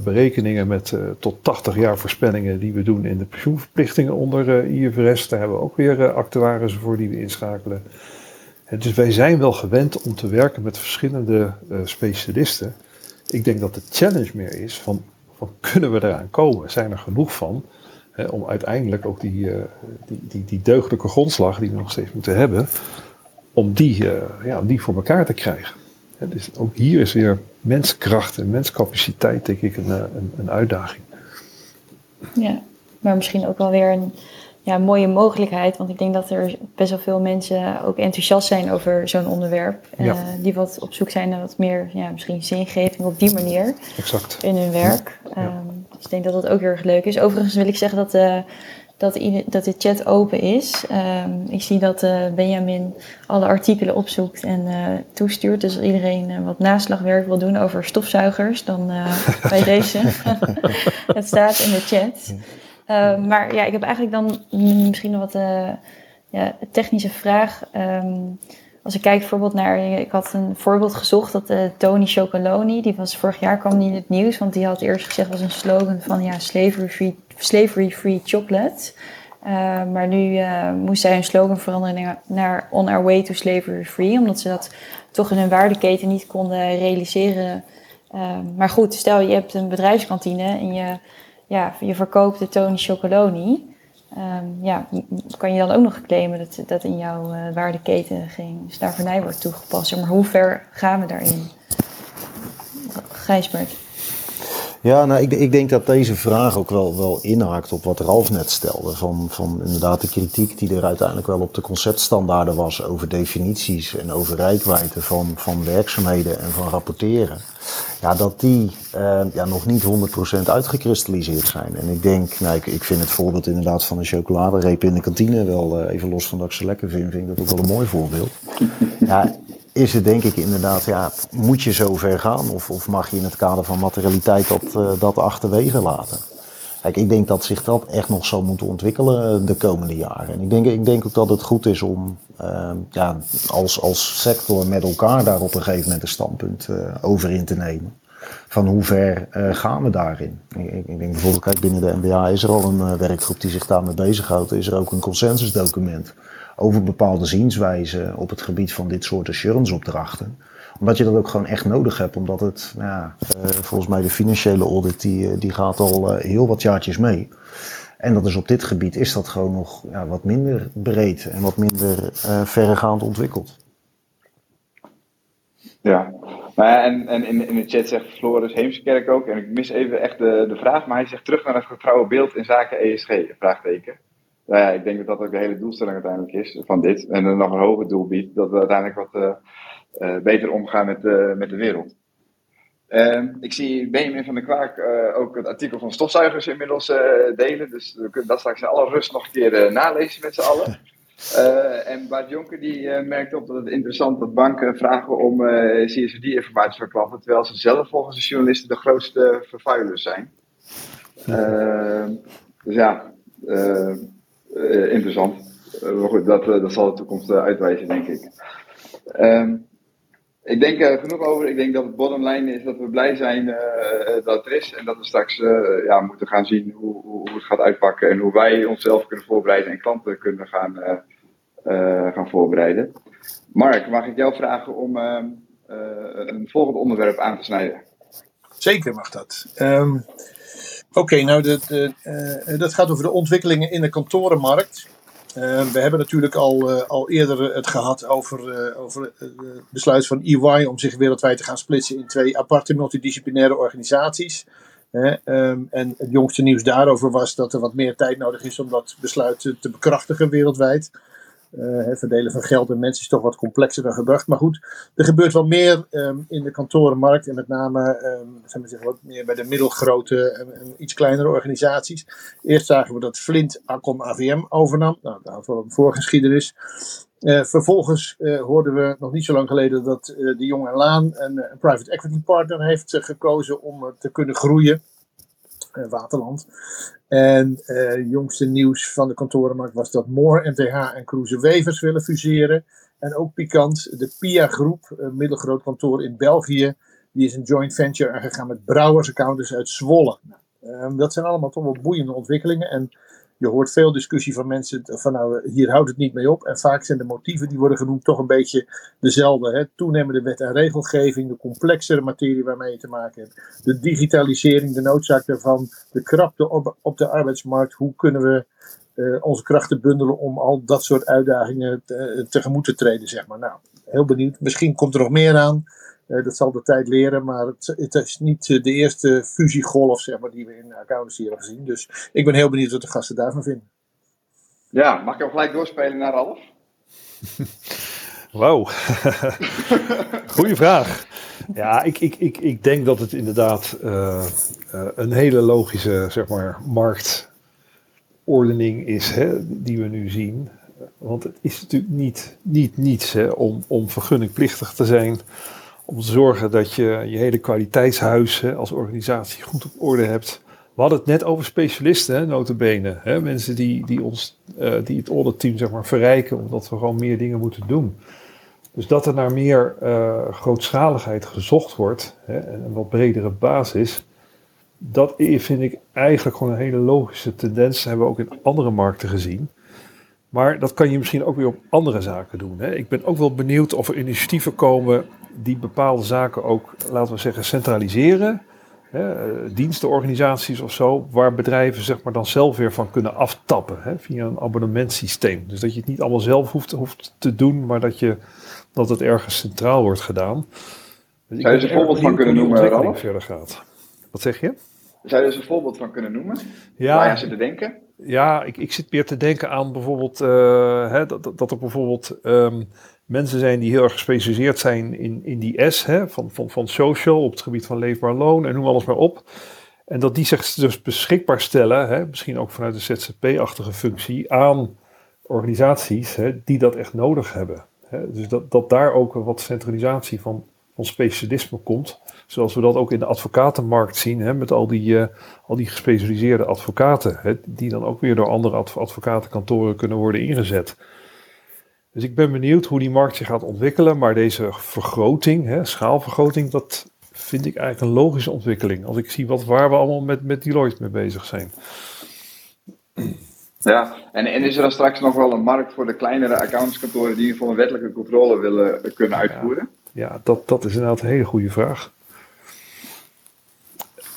berekeningen met tot 80 jaar voorspellingen die we doen in de pensioenverplichtingen onder IFRS. Daar hebben we ook weer actuarissen voor die we inschakelen. dus wij zijn wel gewend om te werken met verschillende specialisten. Ik denk dat de challenge meer is van van kunnen we eraan komen? Zijn er genoeg van? Hè, om uiteindelijk ook die, uh, die, die, die deugdelijke grondslag die we nog steeds moeten hebben, om die, uh, ja, om die voor elkaar te krijgen. Hè, dus ook hier is weer menskracht en menscapaciteit, denk ik, een, een, een uitdaging. Ja, maar misschien ook wel weer een ja, mooie mogelijkheid. Want ik denk dat er best wel veel mensen ook enthousiast zijn over zo'n onderwerp. Uh, die wat op zoek zijn naar wat meer, ja, misschien zingeving op die manier. Exact. In hun werk. Ja. Um, dus ik denk dat dat ook heel erg leuk is. Overigens wil ik zeggen dat, uh, dat, dat de chat open is. Um, ik zie dat uh, Benjamin alle artikelen opzoekt en toestuurt. Dus als iedereen wat naslagwerk wil doen over stofzuigers, dan bij deze. het staat in de chat. Uh, maar ja, ik heb eigenlijk dan misschien nog wat uh, ja, technische vraag. Um, als ik kijk bijvoorbeeld naar, ik had een voorbeeld gezocht, dat uh, Tony Chocoloni, die was vorig jaar kwam niet in het nieuws, want die had eerst gezegd was een slogan van ja, slavery free, slavery free chocolate. maar nu moest zij hun slogan veranderen naar On Our Way to Slavery Free, omdat ze dat toch in hun waardeketen niet konden realiseren Ehm, maar goed, stel je hebt een bedrijfskantine en je, ja, je verkoopt de Tony Chocoloni. Ehm, ja, kan je dan ook nog claimen dat, dat in jouw uh, waardeketen geen slavernij wordt toegepast? Maar hoe ver gaan we daarin? Gijsbert. Ja, nou, ik, ik, denk dat deze vraag ook wel, wel inhaakt op wat Ralf net stelde. Van, van inderdaad de kritiek die er uiteindelijk wel op de conceptstandaarden was over definities en over rijkwijde van, van werkzaamheden en van rapporteren. Ja, dat die uh, ja, nog niet 100% uitgekristalliseerd zijn. En ik denk, nou, ik, ik vind het voorbeeld inderdaad van een chocoladereep in de kantine wel, uh, even los van dat ik ze lekker vind, vind ik dat ook wel een mooi voorbeeld. Ja, is het denk ik inderdaad, ja, moet je zo ver gaan? Of, of mag je in het kader van materialiteit dat, uh, dat achterwege laten? Kijk, ik denk dat zich dat echt nog zal moeten ontwikkelen de komende jaren. En ik denk, ik denk ook dat het goed is om uh, ja, als, als sector met elkaar daar op een gegeven moment een standpunt over in te nemen. Van hoe ver gaan we daarin? Ik, ik, denk bijvoorbeeld, kijk, binnen de NBA is er al een werkgroep die zich daarmee bezighoudt. Is er ook een consensusdocument over bepaalde zienswijzen op het gebied van dit soort assurance-opdrachten. Omdat je dat ook gewoon echt nodig hebt, omdat het, ja, uh, volgens mij de financiële audit, die, die gaat al uh, heel wat jaartjes mee. En dat is op dit gebied is dat gewoon nog ja, wat minder breed en wat minder verregaand ontwikkeld. Ja, nou ja, en, en in, in de chat zegt Floris Heemskerk ook, en ik mis even echt de, de vraag, maar hij zegt terug naar het getrouwe beeld in zaken ESG, vraagteken. Nou ja, ik denk dat dat ook de hele doelstelling uiteindelijk is van dit. En dan nog een hoger doel biedt, dat we uiteindelijk wat uh, uh, beter omgaan met, uh, met de wereld. Uh, ik zie Benjamin van der Kwaak ook het artikel van stofzuigers inmiddels delen. Dus we kunnen dat straks in alle rust nog een keer nalezen met z'n allen. en Bart Jonker die merkt op dat het interessant is dat banken vragen om CSRD-informatie van klanten, terwijl ze zelf volgens de journalisten de grootste vervuilers zijn. Ehm, dus ja, uh, interessant. Uh, goed, dat, uh, dat zal de toekomst uitwijzen, denk ik. Um, ik denk er genoeg over. Ik denk dat het bottom line is dat we blij zijn dat het is. En dat we straks ja, moeten gaan zien hoe, hoe, hoe, het gaat uitpakken. En hoe wij onszelf kunnen voorbereiden en klanten kunnen gaan, gaan voorbereiden. Mark, mag ik jou vragen om ehm, een volgend onderwerp aan te snijden? Zeker mag dat. Um... Oké, nou de, uh, dat gaat over de ontwikkelingen in de kantorenmarkt. Uh, we hebben natuurlijk al, al eerder het gehad over, over het besluit van EY om zich wereldwijd te gaan splitsen in twee aparte multidisciplinaire organisaties. Um, en het jongste nieuws daarover was dat er wat meer tijd nodig is om dat besluit te bekrachtigen wereldwijd. Het verdelen van geld en mensen is toch wat complexer dan gedacht. Maar goed, er gebeurt wel meer um, in de kantorenmarkt. En met name um, zijn we wat meer bij de middelgrote en, iets kleinere organisaties. Eerst zagen we dat Flint Acom AVM overnam. Nou, dat wel een voorgeschiedenis. Uh, vervolgens uh, hoorden we nog niet zo lang geleden dat de Jong en Laan een private equity partner heeft gekozen om te kunnen groeien. Waterland. En uh, jongste nieuws van de kantorenmarkt was dat Moore, MTH en Cruise Wevers willen fuseren. En ook pikant, de PIA Groep, een middelgroot kantoor in België, die is een joint venture aangegaan met Brouwers Accountants uit Zwolle. Nou, um, dat zijn allemaal toch wel boeiende ontwikkelingen. En je hoort veel discussie van mensen van nou, hier houdt het niet mee op. En vaak zijn de motieven die worden genoemd toch een beetje dezelfde. Hè? Toenemende wet en regelgeving, de complexere materie waarmee je te maken hebt. De digitalisering, de noodzaak daarvan, de krapte op, op de arbeidsmarkt. Hoe kunnen we uh, onze krachten bundelen om al dat soort uitdagingen te, tegemoet te treden, zeg maar. Nou, heel benieuwd. Misschien komt er nog meer aan. Uh, dat zal de tijd leren, maar het, het is niet de eerste fusiegolf zeg maar, die we in accountancy hebben gezien. Dus ik ben heel benieuwd wat de gasten daarvan vinden. Ja, mag ik hem gelijk doorspelen naar Ralf? Wauw, goeie vraag. Ja, ik, ik, ik, ik denk dat het inderdaad uh, uh, een hele logische zeg maar, marktordening is hè, die we nu zien. Want het is natuurlijk niet, niet niets hè, om, om vergunningplichtig te zijn om te zorgen dat je je hele kwaliteitshuis hè, als organisatie goed op orde hebt. We hadden het net over specialisten, hè, notabene. Mensen die, die, ons, uh, die het auditteam zeg maar, verrijken, omdat we gewoon meer dingen moeten doen. Dus dat er naar meer uh, grootschaligheid gezocht wordt hè, en een wat bredere basis, dat vind ik eigenlijk gewoon een hele logische tendens. Dat hebben we ook in andere markten gezien. Maar dat kan je misschien ook weer op andere zaken doen. Hè. Ik ben ook wel benieuwd of er initiatieven komen die bepaalde zaken ook, laten we zeggen, centraliseren. Hè, eh, dienstenorganisaties of zo, waar bedrijven zeg maar, dan zelf weer van kunnen aftappen hè, via een abonnementsysteem. Dus dat je het niet allemaal zelf hoeft, hoeft te doen, maar dat, je, dat het ergens centraal wordt gedaan. Dus Zou je eens een voorbeeld van kunnen noemen, Ralf? verder gaat. Wat zeg je? Zou je er eens een voorbeeld van kunnen noemen? Ja, waar je zit te denken? Ja, ik, ik zit meer te denken aan bijvoorbeeld uh, hè, dat, dat er bijvoorbeeld um, mensen zijn die heel erg gespecialiseerd zijn in, in die S hè, van, van, van social op het gebied van leefbaar loon en noem alles maar op. En dat die zich dus beschikbaar stellen, hè, misschien ook vanuit de ZZP-achtige functie, aan organisaties hè, die dat echt nodig hebben. Hè. Dus dat, dat daar ook wat centralisatie van, van specialisme komt. Zoals we dat ook in de advocatenmarkt zien, hè, met al die, uh, al die gespecialiseerde advocaten, hè, die dan ook weer door andere advocatenkantoren kunnen worden ingezet. Dus ik ben benieuwd hoe die markt zich gaat ontwikkelen. Maar deze vergroting, hè, schaalvergroting, dat vind ik eigenlijk een logische ontwikkeling. Als ik zie wat, waar we allemaal met, met Deloitte mee bezig zijn. Ja, en, en is er dan straks nog wel een markt voor de kleinere accountskantoren die voor een wettelijke controle willen kunnen uitvoeren? Ja, ja, dat, dat is inderdaad een hele goede vraag.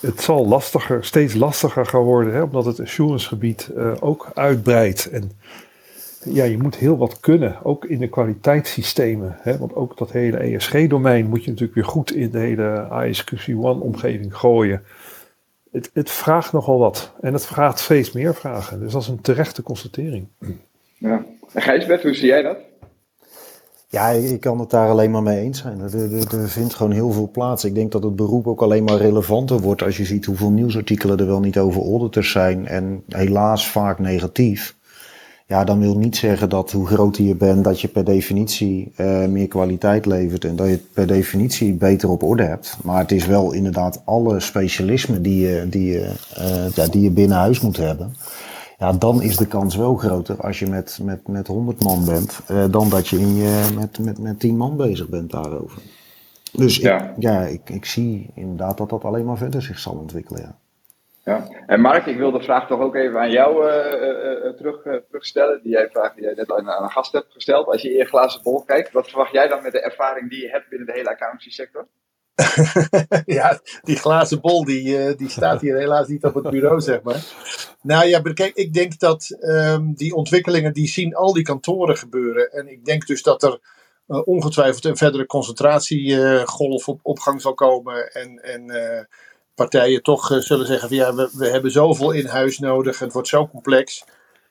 Het zal lastiger, steeds lastiger gaan worden, hè, omdat het assurancegebied uh, ook uitbreidt. En ja, je moet heel wat kunnen, ook in de kwaliteitssystemen. Hè? Want ook dat hele ESG-domein moet je natuurlijk weer goed in de hele ISQC1-omgeving gooien. Het, het vraagt nogal wat. En het vraagt steeds meer vragen. Dus dat is een terechte constatering. Ja. En Gijsbert, hoe zie jij dat? Ja, ik kan het daar alleen maar mee eens zijn. Er, er, er, vindt gewoon heel veel plaats. Ik denk dat het beroep ook alleen maar relevanter wordt als je ziet hoeveel nieuwsartikelen er wel niet over auditors zijn. En helaas vaak negatief. Ja, dan wil niet zeggen dat hoe groter je bent, dat je per definitie uh, meer kwaliteit levert en dat je het per definitie beter op orde hebt. Maar het is wel inderdaad alle specialismen die je, die je, uh, ja, die je binnen huis moet hebben. Ja, dan is de kans wel groter als je met, met, met 100 man bent, uh, dan dat je, in je met, met, met 10 man bezig bent daarover. Dus ja, ik, ja ik, ik zie inderdaad dat dat alleen maar verder zich zal ontwikkelen. Ja. Ja. En Mark, ik wil de vraag toch ook even aan jou uh, uh, terug, terugstellen. Die jij vraag die jij net aan, een gast hebt gesteld. Als je in glazen bol kijkt, wat verwacht jij dan met de ervaring die je hebt binnen de hele accountancy sector? ja, die glazen bol die, die staat hier helaas niet op het bureau, zeg maar. Nou ja, kijk, ik denk dat um, die ontwikkelingen, die zien al die kantoren gebeuren. En ik denk dus dat er ongetwijfeld een verdere concentratiegolf op, op gang zal komen. En, en partijen toch uh, zullen zeggen van ja, we, we hebben zoveel in huis nodig, het wordt zo complex.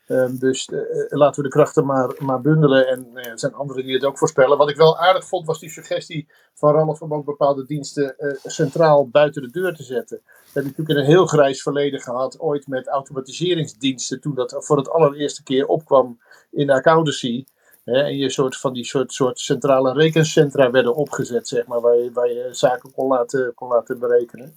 Um, dus uh, laten we de krachten maar, maar bundelen. En uh, er zijn anderen die het ook voorspellen. Wat ik wel aardig vond, was die suggestie van Ralf om ook bepaalde diensten centraal buiten de deur te zetten. We hebben natuurlijk een heel grijs verleden gehad, ooit met automatiseringsdiensten, toen dat voor het allereerste keer opkwam in accountancy. Hè, en je soort van die soort, soort centrale rekencentra werden opgezet, zeg maar, waar je, waar je zaken kon laten, kon laten berekenen.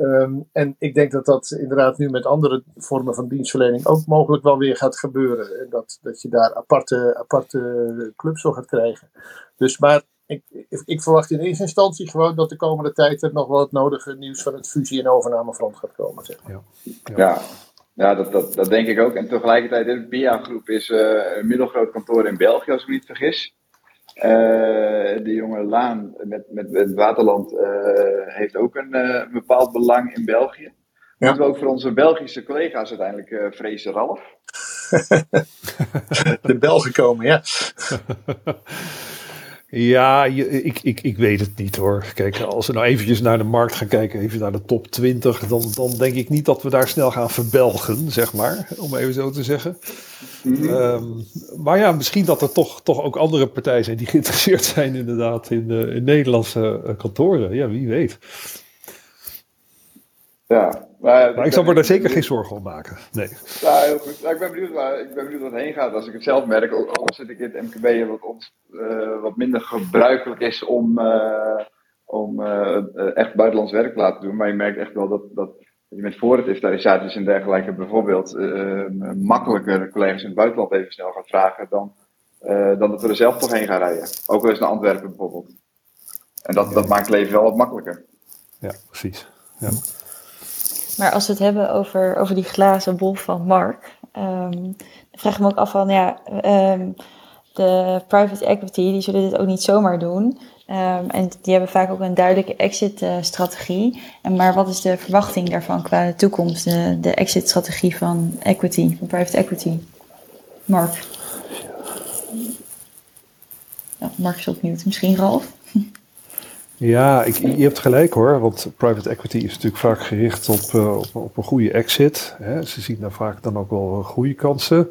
Um, en ik denk dat dat inderdaad nu met andere vormen van dienstverlening ook mogelijk wel weer gaat gebeuren. En dat, dat je daar aparte, aparte clubs voor gaat krijgen. Dus maar ik, ik, verwacht in eerste instantie gewoon dat de komende tijd er nog wel het nodige nieuws van het fusie- en overnamefront gaat komen. Zeg ja. ja. Ja, dat, dat, dat denk ik ook. En tegelijkertijd, de BIA-groep is uh, een middelgroot kantoor in België, als ik me niet vergis. Uh, de jonge Laan met, met, met Waterland uh, heeft ook een uh, bepaald belang in België. Ja. Moeten we ook voor onze Belgische collega's uiteindelijk vrezen, Ralf? de Belgen komen, ja. Ja, je, ik, ik, ik weet het niet hoor. Kijk, als we nou eventjes naar de markt gaan kijken, even naar de top 20, dan, dan denk ik niet dat we daar snel gaan verbelgen, zeg maar, om even zo te zeggen. Mm -hmm. um, maar ja, misschien dat er toch, toch ook andere partijen zijn die geïnteresseerd zijn inderdaad in, uh, in Nederlandse uh, kantoren. Ja, wie weet. Ja, maar, maar ik zal me daar zeker geen zorgen om maken. Nee. Ja, heel goed. Nou, ik, ben benieuwd waar, ik ben benieuwd het heen gaat. Als ik het zelf merk, ook al zit ik in het MKB wat, ons, uh, wat minder gebruikelijk is om, uh, om uh, echt buitenlands werk te laten doen. Maar je merkt echt wel dat, dat je met voorraadinventarisaties en dergelijke bijvoorbeeld makkelijker collega's in het buitenland even snel gaat vragen dan, dan dat we er zelf toch heen gaan rijden. Ook wel eens naar Antwerpen bijvoorbeeld. En dat, dat maakt het leven wel wat makkelijker. Ja, precies. Ja. Maar als we het hebben over, over die glazen bol van Mark, um, dan vraag ik me ook af van, ja, um, de private equity, die zullen dit ook niet zomaar doen. Ehm, en die hebben vaak ook een duidelijke exit-strategie. en maar wat is de verwachting daarvan qua de toekomst, de, de exit-strategie van equity, van private equity? Mark. Ja, Mark is opnieuw. Misschien Ralf? Ja, ik, je hebt gelijk hoor, want private equity is natuurlijk vaak gericht op, uh, op, een goede exit. Hè. Ze zien daar vaak dan ook wel goede kansen.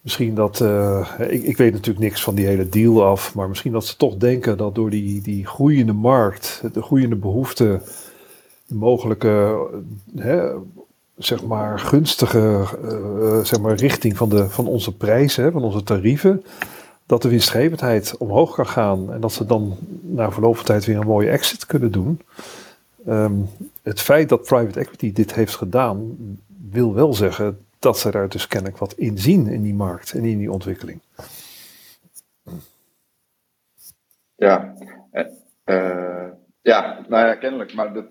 Misschien dat, uh, ik, ik weet natuurlijk niks van die hele deal af, maar misschien dat ze toch denken dat door die, die groeiende markt, de groeiende behoefte, de mogelijke, hè, zeg maar, gunstige uh, zeg maar, richting van, de, van onze prijzen, van onze tarieven, dat de winstgevendheid omhoog kan gaan en dat ze dan na verloop van tijd weer een mooie exit kunnen doen. Um, het feit dat private equity dit heeft gedaan, wil wel zeggen dat ze daar dus kennelijk wat in zien in die markt en in die ontwikkeling. Ja, uh, ja nou ja, kennelijk. Maar de,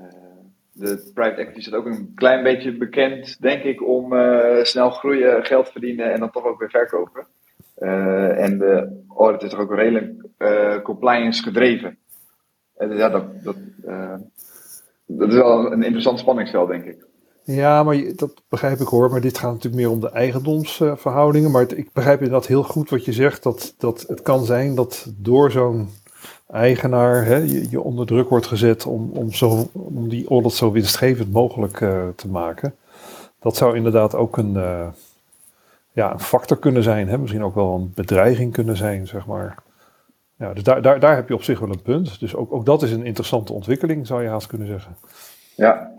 uh, de private equity is ook een klein beetje bekend, denk ik, om uh, snel groeien, geld verdienen en dan toch ook weer verkopen. En de audit is toch ook redelijk compliance gedreven. ja, dat, dat, dat is wel een interessant spanningsveld, denk ik. Ja, maar dat begrijp ik hoor. Maar dit gaat natuurlijk meer om de eigendomsverhoudingen. Maar ik begrijp inderdaad heel goed wat je zegt. Dat, dat het kan zijn dat door zo'n eigenaar hè, je, je, onder druk wordt gezet om, om, zo, om die audit zo winstgevend mogelijk te maken. Dat zou inderdaad ook een, ja, een factor kunnen zijn. Hè? Misschien ook wel een bedreiging kunnen zijn, zeg maar. Dus daar, daar, daar heb je op zich wel een punt. Dus ook, ook dat is een interessante ontwikkeling, zou je haast kunnen zeggen. Ja,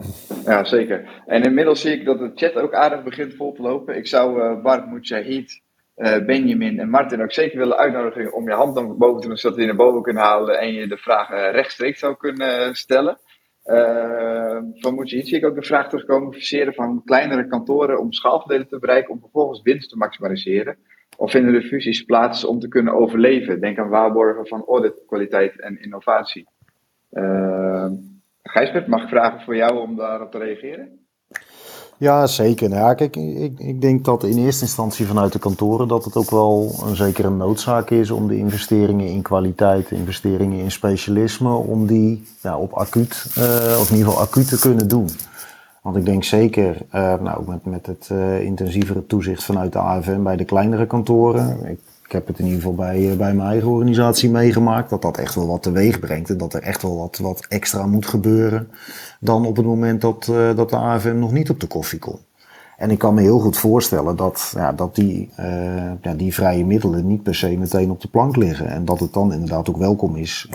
ja, zeker. En inmiddels zie ik dat de chat ook aardig begint vol te lopen. Ik zou uh, Bart Mujahid, uh, Benjamin en Martin ook zeker willen uitnodigen om je hand naar boven te doen, zodat we die naar boven kunnen halen en je de vraag uh, rechtstreeks zou kunnen stellen. Van Mujahid zie ik ook de vraag terugkomen: verseren van kleinere kantoren om schaalverdelen te bereiken om vervolgens winst te maximaliseren. Of vinden er fusies plaats om te kunnen overleven? Denk aan waarborgen van auditkwaliteit en innovatie. Gijsbert, mag ik vragen voor jou om daarop te reageren? Ja, zeker. Nou ja, ik, ik denk dat in eerste instantie vanuit de kantoren dat het ook wel een zekere noodzaak is om de investeringen in kwaliteit, investeringen in specialisme, om die op acuut, uh, of in ieder geval acuut te kunnen doen. Want ik denk zeker, uh, nou, met, met het uh, intensievere toezicht vanuit de AFM bij de kleinere kantoren. Ik ik heb het in ieder geval bij, eh, bij mijn eigen organisatie meegemaakt. Dat dat echt wel wat teweeg brengt. En dat er echt wel wat, wat extra moet gebeuren. Dan op het moment dat, uh, dat de AFM nog niet op de koffie komt. En ik kan me heel goed voorstellen dat, ja, dat die, uh, ja, die vrije middelen niet per se meteen op de plank liggen. En dat het dan inderdaad ook welkom is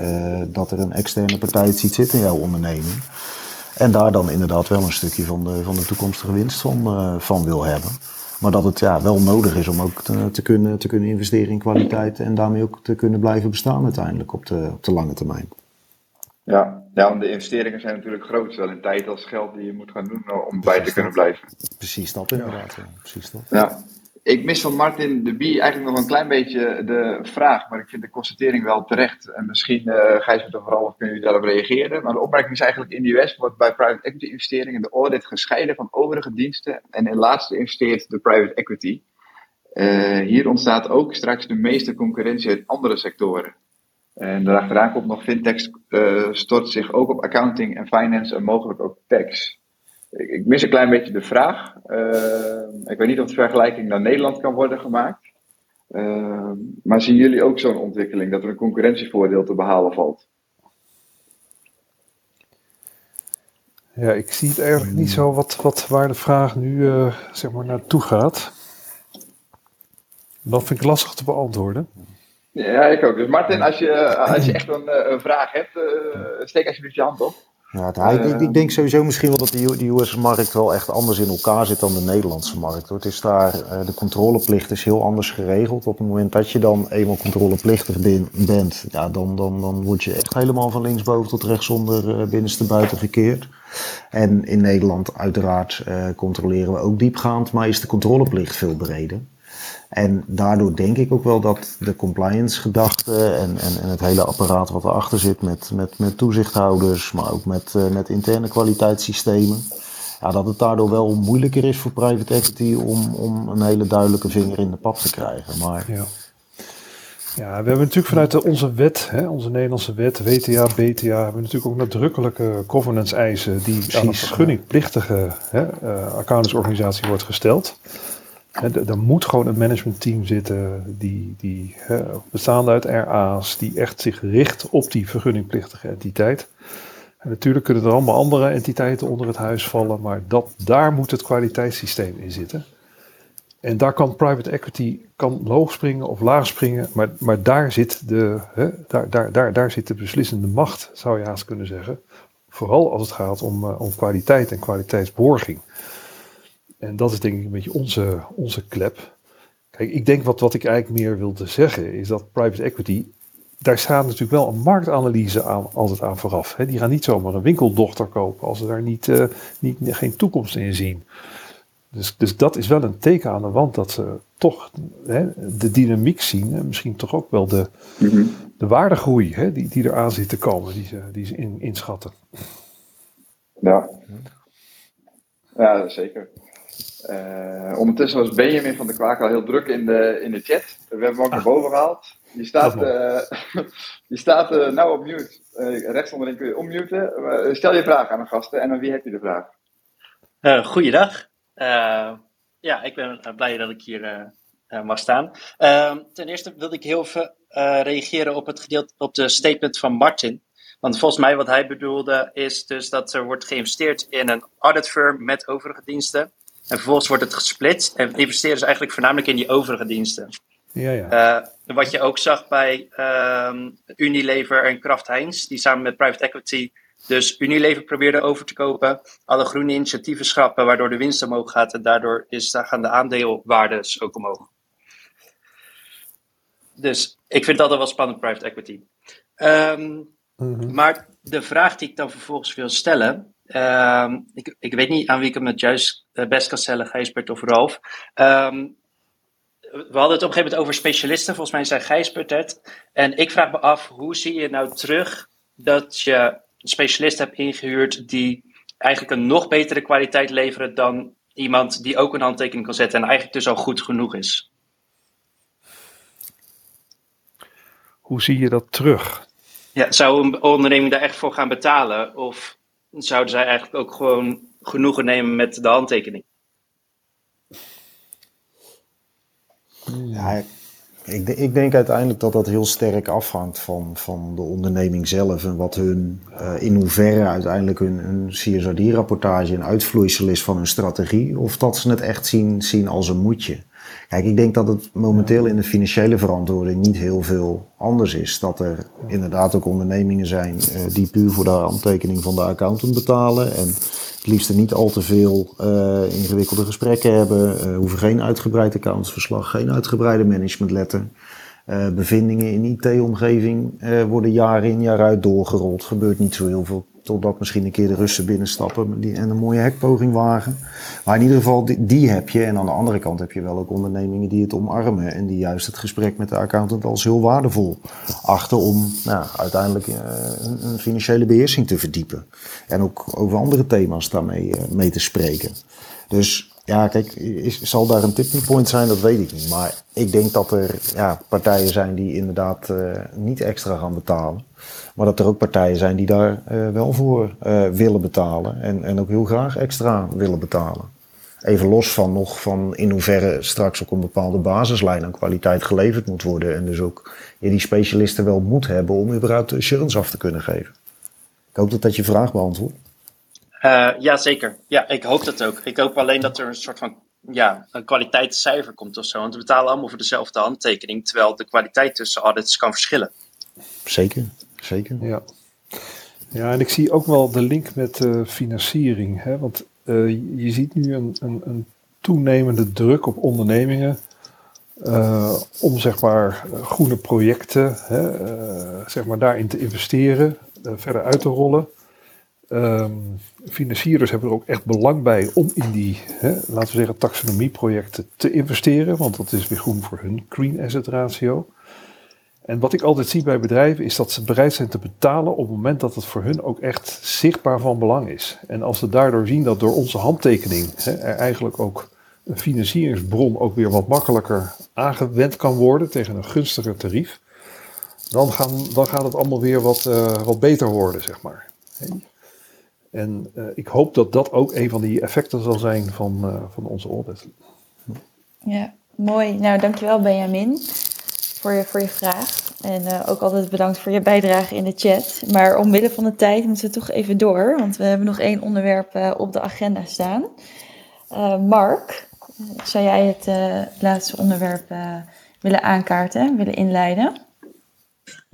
dat er een externe partij ziet zitten in jouw onderneming. En daar dan inderdaad wel een stukje van de, van de toekomstige winst van wil hebben. Maar dat het ja, wel nodig is om ook te, te, kunnen, te kunnen investeren in kwaliteit en daarmee ook te kunnen blijven bestaan uiteindelijk op de, op de lange termijn. Ja, ja, want de investeringen zijn natuurlijk groot, zowel in tijd als geld die je moet gaan doen om bij te kunnen blijven. Precies dat inderdaad. Ja. Precies dat. Ja ik mis van Martin de Bie eigenlijk nog een klein beetje de vraag, maar ik vind de constatering wel terecht. En misschien, uh, Gijs het vooral of kunnen jullie daarop reageren. Maar de opmerking is eigenlijk in de US wordt bij private equity investeringen de audit gescheiden van overige diensten. En in laatste investeert de private equity. Uh, hier ontstaat ook straks de meeste concurrentie uit andere sectoren. En daarachteraan komt nog fintech uh, stort zich ook op accounting en finance en mogelijk ook tax ik, mis een klein beetje de vraag. Uh, ik weet niet of de vergelijking naar Nederland kan worden gemaakt. Uh, maar zien jullie ook zo'n ontwikkeling dat er een concurrentievoordeel te behalen valt? Ja, ik zie het eigenlijk niet zo wat, wat, waar de vraag nu uh, zeg maar naartoe gaat. Dat vind ik lastig te beantwoorden. Ja, ik ook. Dus Martin, als je, als je echt een, een vraag hebt, steek alsjeblieft je hand op. Ja, ik, ik, denk sowieso misschien wel dat de US-markt wel echt anders in elkaar zit dan de Nederlandse markt. Hoor. Het is daar, uh, de controleplicht is heel anders geregeld. Op het moment dat je dan eenmaal controleplichtig ben, bent, ja, dan, dan, dan word je echt helemaal van linksboven tot rechtsonder uh, binnenste buiten gekeerd. En in Nederland uiteraard uh, controleren we ook diepgaand, maar is de controleplicht veel breder. En daardoor denk ik ook wel dat de compliance gedachte en, en, en het hele apparaat wat erachter zit met, met, met toezichthouders, maar ook met, uh, met interne kwaliteitssystemen, ja, dat het daardoor wel moeilijker is voor private equity om, om een hele duidelijke vinger in de pap te krijgen. Maar ja. Ja, we hebben natuurlijk vanuit onze wet, hè, onze Nederlandse wet, WTA, BTA, hebben we natuurlijk ook nadrukkelijke governance eisen die aan een vergunningplichtige hè, uh, accountantsorganisatie wordt gesteld. Er moet gewoon een managementteam zitten die, die bestaande uit RA's, die echt zich richt op die vergunningplichtige entiteit. En natuurlijk kunnen er allemaal andere entiteiten onder het huis vallen, maar dat, daar moet het kwaliteitssysteem in zitten. En daar kan private equity kan hoog springen of laag springen, maar, maar daar, zit de, daar, daar, daar, daar zit de beslissende macht, zou je haast kunnen zeggen. Vooral als het gaat om, uh, om kwaliteit en kwaliteitsborging. En dat is denk ik een beetje onze, onze klep. Kijk, ik denk wat, wat ik eigenlijk meer wilde zeggen, is dat private equity, daar staat natuurlijk wel een marktanalyse aan, altijd aan vooraf. Hè. Die gaan niet zomaar een winkeldochter kopen als ze daar niet, uh, niet, geen toekomst in zien. Dus, dus dat is wel een teken aan de wand dat ze toch hè, de dynamiek zien en misschien toch ook wel de, mm de waardegroei hè, die, die eraan zit te komen, die ze, die ze in, inschatten. Ja, ja zeker. Uh, ondertussen was Benjamin van de Kwaak al heel druk in de, in de chat. We hebben hem ook naar boven gehaald. Die staat, uh, die staat uh, nou op mute. rechts onderin kun je unmuten. stel je vraag aan de gasten en aan wie heb je de vraag? goeiedag. ja, ik ben blij dat ik hier mag staan. Ehm, ten eerste wilde ik heel even reageren op het gedeelte op de statement van Martin. Want volgens mij wat hij bedoelde is dus dat er wordt geïnvesteerd in een audit firm met overige diensten. En vervolgens wordt het gesplit en investeren ze eigenlijk voornamelijk in die overige diensten. Ja, ja. Uh, wat je ook zag bij uh, Unilever en Kraft Heinz, die samen met private equity dus Unilever probeerde over te kopen, alle groene initiatieven schrappen, waardoor de winst omhoog gaat en daardoor is, daar gaan de aandeelwaardes ook omhoog. Dus ik vind dat wel spannend, private equity. Um, mm -hmm. Maar de vraag die ik dan vervolgens wil stellen, Uh, ik, ik, weet niet aan wie ik hem het juist uh, best kan stellen, Gijsbert of Ralf. Um, we hadden het op een gegeven moment over specialisten. Volgens mij zei Gijsbert het. En ik vraag me af, hoe zie je nou terug dat je een specialist hebt ingehuurd die eigenlijk een nog betere kwaliteit levert dan iemand die ook een handtekening kan zetten en eigenlijk dus al goed genoeg is? Hoe zie je dat terug? Ja, zou een onderneming daar echt voor gaan betalen? Of zouden zij eigenlijk ook gewoon genoegen nemen met de handtekening. Ja, ik, ik, denk uiteindelijk dat dat heel sterk afhangt van, van de onderneming zelf en wat hun, uh, in hoeverre uiteindelijk hun, hun CSRD-rapportage een uitvloeisel is van hun strategie, of dat ze het echt zien, zien als een moetje. Kijk, ik denk dat het momenteel in de financiële verantwoording niet heel veel anders is. Dat er inderdaad ook ondernemingen zijn uh, die puur voor de handtekening van de accountant betalen. En het liefst er niet al te veel uh, ingewikkelde gesprekken hebben. Uh, hoeven geen uitgebreid accountsverslag, geen uitgebreide managementletter. bevindingen in IT-omgeving worden jaar in jaar uit doorgerold. Gebeurt niet zo heel veel Totdat misschien een keer de Russen binnenstappen en een mooie hekpoging wagen. Maar in ieder geval, die, heb je. En aan de andere kant heb je wel ook ondernemingen die het omarmen. En die juist het gesprek met de accountant als heel waardevol achten om nou, uiteindelijk uh, een, financiële beheersing te verdiepen. En ook over andere thema's daarmee uh, mee te spreken. Dus ja, kijk, is, zal daar een tipping point zijn? Dat weet ik niet. Maar ik denk dat er ja, partijen zijn die inderdaad uh, niet extra gaan betalen. Maar dat er ook partijen zijn die daar uh, wel voor uh, willen betalen. En, en ook heel graag extra willen betalen. Even los van nog van in hoeverre straks ook een bepaalde basislijn aan kwaliteit geleverd moet worden. En dus ook je die specialisten wel moet hebben om überhaupt assurance af te kunnen geven. Ik hoop dat dat je vraag beantwoordt. Uh, ja, zeker. Ja, ik hoop dat ook. Ik hoop alleen dat er een soort van ja, een kwaliteitscijfer komt of zo. Want we betalen allemaal voor dezelfde handtekening, terwijl de kwaliteit tussen audits kan verschillen. Zeker, zeker. Ja. Ja, en ik zie ook wel de link met uh, financiering. Hè? Want uh, je ziet nu een, een, een, toenemende druk op ondernemingen uh, om zeg maar groene projecten, hè, zeg maar daarin te investeren, verder uit te rollen. Um, financierders hebben er ook echt belang bij om in die, hè, laten we zeggen, taxonomieprojecten te investeren, want dat is weer groen voor hun green asset ratio. En wat ik altijd zie bij bedrijven is dat ze bereid zijn te betalen op het moment dat het voor hun ook echt zichtbaar van belang is. En als ze daardoor zien dat door onze handtekening hè, er eigenlijk ook een financieringsbron ook weer wat makkelijker aangewend kan worden tegen een gunstiger tarief, dan, gaan, dan gaat het allemaal weer wat, wat beter worden, zeg maar. En ik hoop dat dat ook een van die effecten zal zijn van, van onze audit. Ja, mooi. Nou, dankjewel Benjamin voor je, voor je vraag. En uh, ook altijd bedankt voor je bijdrage in de chat. Maar omwille van de tijd moeten we toch even door, want we hebben nog één onderwerp op de agenda staan. Mark, zou jij het laatste onderwerp willen aankaarten, willen inleiden?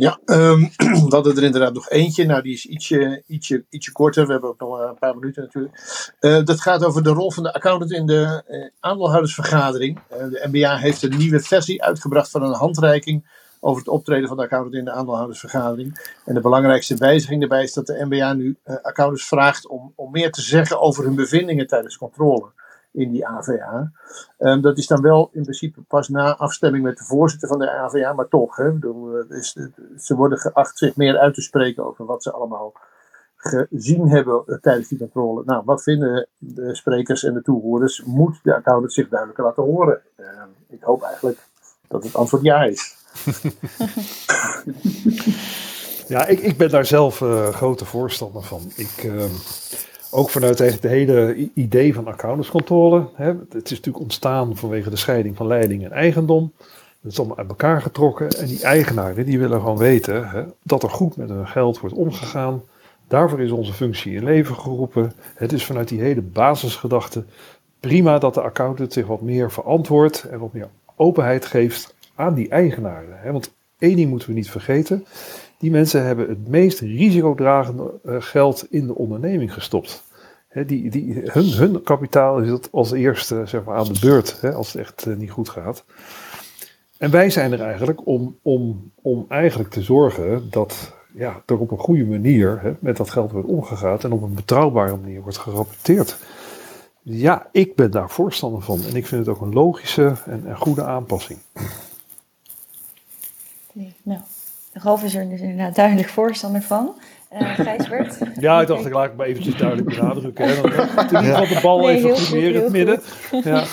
Ja, um, we hadden er inderdaad nog eentje. Nou, die is ietsje, ietsje, ietsje korter. We hebben ook nog een paar minuten natuurlijk. Uh, dat gaat over de rol van de accountant in de uh, aandeelhoudersvergadering. De NBA heeft een nieuwe versie uitgebracht van een handreiking over het optreden van de accountant in de aandeelhoudersvergadering. En de belangrijkste wijziging daarbij is dat de NBA nu accountants vraagt om, om meer te zeggen over hun bevindingen tijdens controle in die AVA. Um, dat is dan wel in principe pas na afstemming met de voorzitter van de AVA, maar toch. Hè, is, ze worden geacht zich meer uit te spreken over wat ze allemaal gezien hebben uh, tijdens die controle. Nou, wat vinden de sprekers en de toehoorders? Moet de accountant zich duidelijker laten horen? Uh, ik hoop eigenlijk dat het antwoord ja is. ja, ik, ik ben daar zelf uh, grote voorstander van. Ik, ehm, ook vanuit het hele idee van accountantscontrole. Hè, het is natuurlijk ontstaan vanwege de scheiding van leiding en eigendom. Het is allemaal uit elkaar getrokken. En die eigenaren die willen gewoon weten hè, dat er goed met hun geld wordt omgegaan. Daarvoor is onze functie in leven geroepen. Het is vanuit die hele basisgedachte prima dat de accountant zich wat meer verantwoordt en wat meer openheid geeft aan die eigenaren. Hè. Want één ding moeten we niet vergeten. Die mensen hebben het meest risicodragende uh, geld in de onderneming gestopt. die, die, hun, hun kapitaal is het als eerste zeg maar, aan de beurt als het echt uh, niet goed gaat. En wij zijn er eigenlijk om, om, om eigenlijk te zorgen dat ja, er op een goede manier met dat geld wordt omgegaan en op een betrouwbare manier wordt gerapporteerd. Ja, ik ben daar voorstander van en ik vind het ook een logische en, en goede aanpassing. Nou, Ralf is er dus inderdaad duidelijk voorstander van. Uh, Gijsbert? Ja, ik dacht, ik laat ik maar eventjes duidelijk benadrukken. Hè. Dan, in ieder geval de bal nee, even primeren in het midden. Ja.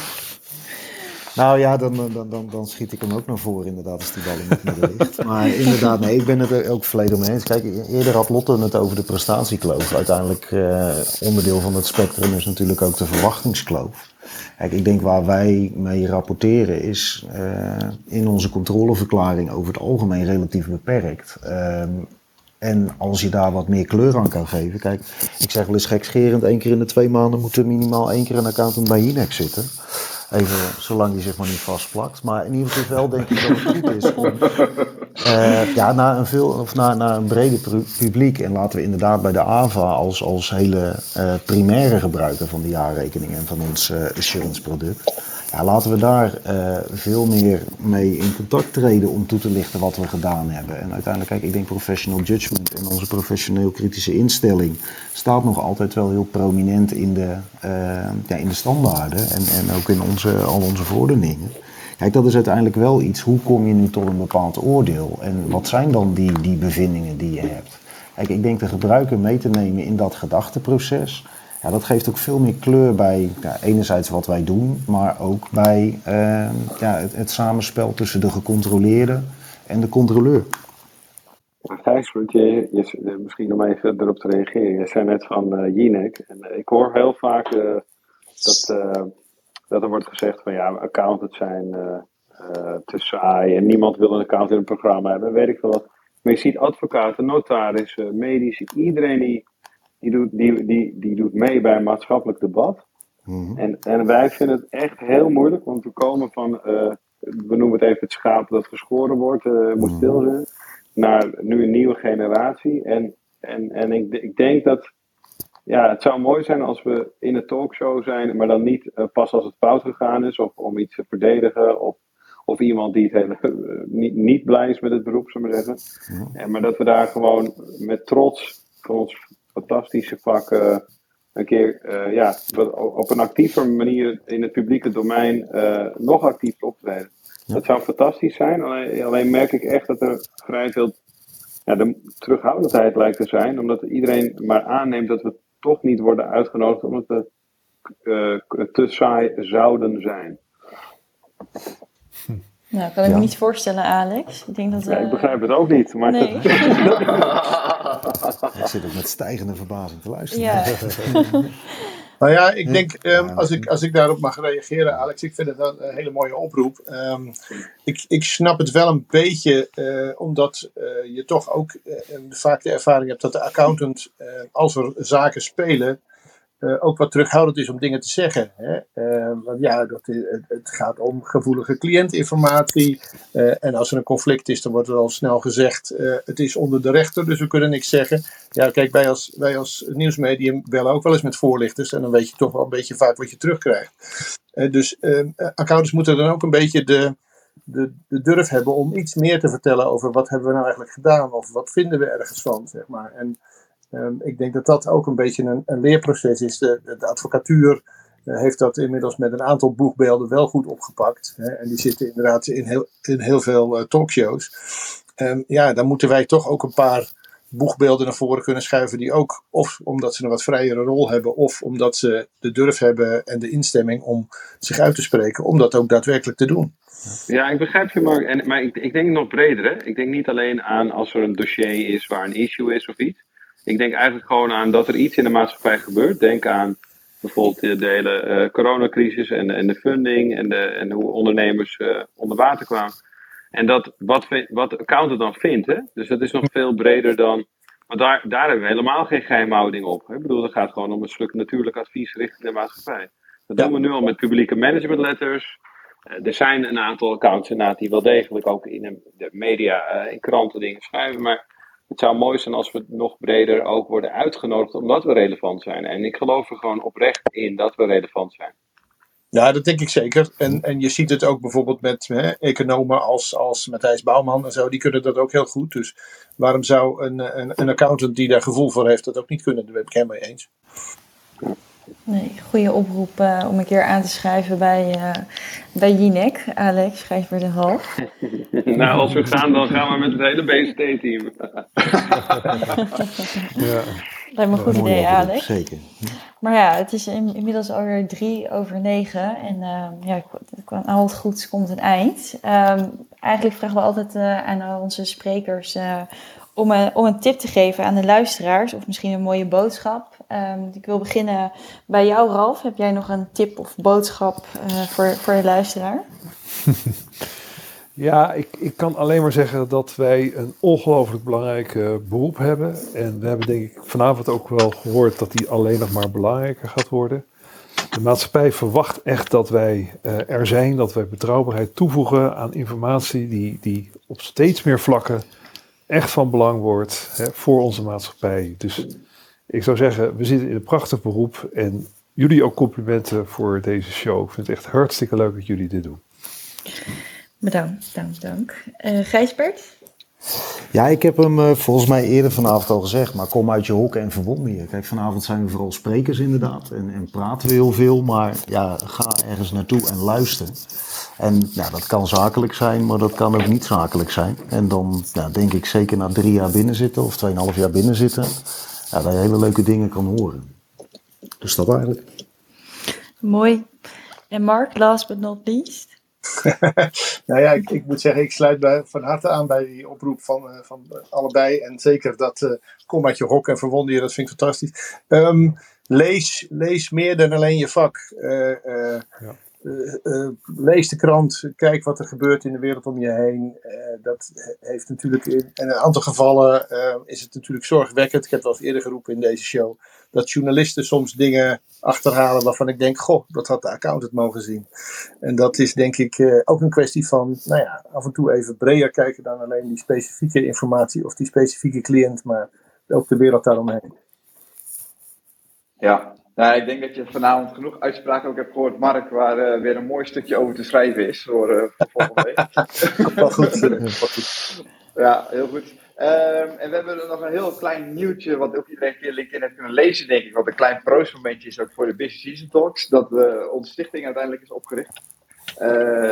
Nou ja, dan, dan, dan, dan schiet ik hem ook naar voren inderdaad als die bal in het midden ligt. Maar inderdaad, nee, ik ben het er ook volledig mee eens. Kijk, eerder had Lotte het over de prestatiekloof. Uiteindelijk uh, onderdeel van het spectrum is natuurlijk ook de verwachtingskloof. Kijk, ik denk waar wij mee rapporteren is uh, in onze controleverklaring over het algemeen relatief beperkt. Uh, en als je daar wat meer kleur aan kan geven. Kijk, ik zeg wel eens gekscherend, één keer in de twee maanden moet er minimaal één keer een accountant bij Inex zitten. Even zolang die zich maar niet vastplakt. Maar in ieder geval denk ik dat het goed is om uh, ja, naar, een veel, of naar, naar een breder publiek. En laten we inderdaad bij de AVA als, als hele uh, primaire gebruiker van de jaarrekening en van ons assurance product ja, laten we daar veel meer mee in contact treden om toe te lichten wat we gedaan hebben. En uiteindelijk, kijk, ik denk professional judgment en onze professioneel kritische instelling staat nog altijd wel heel prominent in de, ja, in de standaarden en, en ook in onze, al onze verordeningen. Kijk, dat is uiteindelijk wel iets. Hoe kom je nu tot een bepaald oordeel? En wat zijn dan die, die bevindingen die je hebt? Kijk, ik denk de gebruiker mee te nemen in dat gedachteproces ja, dat geeft ook veel meer kleur bij ja, enerzijds wat wij doen, maar ook bij uh, ja, het, samenspel tussen de gecontroleerde en de controleur. Gijs, je, je, misschien om even erop te reageren. Je zei net van uh, Jinek. En uh, ik hoor heel vaak dat, dat er wordt gezegd van ja, accountants zijn te saai en niemand wil een account in een programma hebben, weet ik veel wat. Maar je ziet advocaten, notarissen, medici, iedereen die die doet, die, die, die doet mee bij een maatschappelijk debat. Mhm. en, en wij vinden het echt heel moeilijk, want we komen van, uh, we noemen het even het schaap dat geschoren wordt, uh, moet mhm. stil zijn, naar nu een nieuwe generatie. En, en, en ik, ik denk dat, ja, het zou mooi zijn als we in een talkshow zijn, maar dan niet uh, pas als het fout gegaan is, of om iets te verdedigen, of, of iemand die het hele, niet, niet blij is met het beroep, zullen we zeggen. En, maar dat we daar gewoon met trots van ons fantastische vak uh, een keer ja, op een actieve manier in het publieke domein nog actiever optreden. Dat zou fantastisch zijn. Alleen, alleen, merk ik echt dat er vrij veel ja, de terughoudendheid lijkt te zijn. Omdat iedereen maar aanneemt dat we toch niet worden uitgenodigd omdat we te saai zouden zijn. Nou, kan ik me niet voorstellen, Alex. Ik, denk dat, Ja, ik eh, begrijp het ook niet. Maar Nee. Ik zit ook met stijgende verbazing te luisteren. Ja. Nou ja, ik denk, ehm, als, ik, als ik daarop mag reageren, Alex, ik vind het een hele mooie oproep. Ehm, ik, ik snap het wel een beetje, eh, omdat eh, je toch ook eh, vaak de ervaring hebt dat de accountant, als er zaken spelen, eh, ook wat terughoudend is om dingen te zeggen. Hè? Eh, want ja, dat het, gaat om gevoelige cliëntinformatie. eh, en als er een conflict is, dan wordt er al snel gezegd: het is onder de rechter, dus we kunnen niks zeggen. Ja, kijk, wij als, wij als nieuwsmedium bellen ook wel eens met voorlichters. En dan weet je toch wel een beetje vaak wat je terugkrijgt. Dus accountants moeten dan ook een beetje de, de, de durf hebben om iets meer te vertellen over wat hebben we nou eigenlijk gedaan. Of wat vinden we ergens van, zeg maar. En Ehm, ik denk dat dat ook een beetje een, een leerproces is. De, de, advocatuur eh, heeft dat inmiddels met een aantal boegbeelden wel goed opgepakt. Hè, en die zitten inderdaad in heel, in heel veel eh, talkshows. Ehm, ja, dan moeten wij toch ook een paar boegbeelden naar voren kunnen schuiven. Die ook, of omdat ze een wat vrijere rol hebben, of omdat ze de durf hebben en de instemming om zich uit te spreken, om dat ook daadwerkelijk te doen. Ja, ik begrijp je, Mark. En, maar ik, ik denk nog breder. Hè? Ik denk niet alleen aan als er een dossier is waar een issue is of iets. Ik denk eigenlijk gewoon aan dat er iets in de maatschappij gebeurt. Denk aan bijvoorbeeld de, hele eh, coronacrisis en, en de funding en, de, en hoe ondernemers eh, onder water kwamen. En dat, wat, wat accountant dan vindt, hè? dus dat is nog veel breder dan. Maar daar, daar hebben we helemaal geen geheimhouding op. Hè? Ik bedoel, het gaat gewoon om een stuk natuurlijk advies richting de maatschappij. Dat Ja. doen we nu al met publieke management letters. Eh, er zijn een aantal accountants inderdaad die wel degelijk ook in de, media, in kranten dingen schrijven. Maar het zou mooi zijn als we nog breder ook worden uitgenodigd omdat we relevant zijn. En ik geloof er gewoon oprecht in dat we relevant zijn. Ja, dat denk ik zeker. En, en je ziet het ook bijvoorbeeld met hè, economen als, als Matthijs Bouwman en zo, die kunnen dat ook heel goed. Dus waarom zou een, een, een accountant die daar gevoel voor heeft dat ook niet kunnen? Daar ben ik helemaal mee eens. Nee, goede oproep eh, om een keer aan te schrijven bij, eh bij Jinek, Alex, Gijsbert en Ralf. nou, als we gaan, dan gaan we met het hele BST-team. Ja. Lijkt me een goed idee, oproep, Alex. Zeker. Maar ja, het is in- inmiddels alweer drie over negen. En eh, ja, aan al het goeds komt een eind. Ehm, eigenlijk vragen we altijd eh, aan onze sprekers eh, om, een, tip te geven aan de luisteraars. Of misschien een mooie boodschap. Ehm, ik wil beginnen bij jou, Ralf. Heb jij nog een tip of boodschap eh, voor, voor de luisteraar? Ja, ik, ik kan alleen maar zeggen dat wij een ongelooflijk belangrijk beroep hebben. En we hebben denk ik vanavond ook wel gehoord dat die alleen nog maar belangrijker gaat worden. De maatschappij verwacht echt dat wij eh, er zijn, dat wij betrouwbaarheid toevoegen aan informatie die, die op steeds meer vlakken echt van belang wordt hè, voor onze maatschappij. Dus ik zou zeggen, we zitten in een prachtig beroep en jullie ook complimenten voor deze show. Ik vind het echt hartstikke leuk dat jullie dit doen. Bedankt, dank, dank. Eh Gijsbert? Ja, ik heb hem eh, volgens mij eerder vanavond al gezegd, maar kom uit je hokken en verwonder je. Kijk, vanavond zijn we vooral sprekers inderdaad en, en praten we heel veel, maar ja, ga ergens naartoe en luister. En ja, dat kan zakelijk zijn, maar dat kan ook niet zakelijk zijn. En dan ja, denk ik zeker na drie jaar binnen zitten of tweeënhalf jaar binnen zitten, ja, dat je hele leuke dingen kan horen. Dus dat eigenlijk. Mooi. En Mark, last but not least? Nou ja, ik, ik moet zeggen, ik sluit bij, van harte aan bij die oproep van, eh, van allebei. En zeker dat eh, kom uit je hok en verwonder je, dat vind ik fantastisch. Ehm, lees, lees meer dan alleen je vak. Eh, eh, Ja. Eh, eh, lees de krant, kijk wat er gebeurt in de wereld om je heen. Eh, dat heeft natuurlijk in, in een aantal gevallen is het natuurlijk zorgwekkend. Ik heb wel eens eerder geroepen in deze show. Dat journalisten soms dingen achterhalen waarvan ik denk, goh, dat had de accountant mogen zien. En dat is denk ik ook een kwestie van, nou ja, af en toe even breder kijken dan alleen die specifieke informatie of die specifieke cliënt, maar ook de wereld daaromheen. Ja, nou, ik denk dat je vanavond genoeg uitspraken ook hebt gehoord, Mark, waar eh, weer een mooi stukje over te schrijven is voor, voor volgende week. Goed. Ja, heel goed. Ehm, en we hebben nog een heel klein nieuwtje, wat ook iedereen via LinkedIn heeft kunnen lezen, denk ik. Wat een klein proostmomentje is ook voor de Business Season Talks. Dat eh, onze stichting uiteindelijk is opgericht.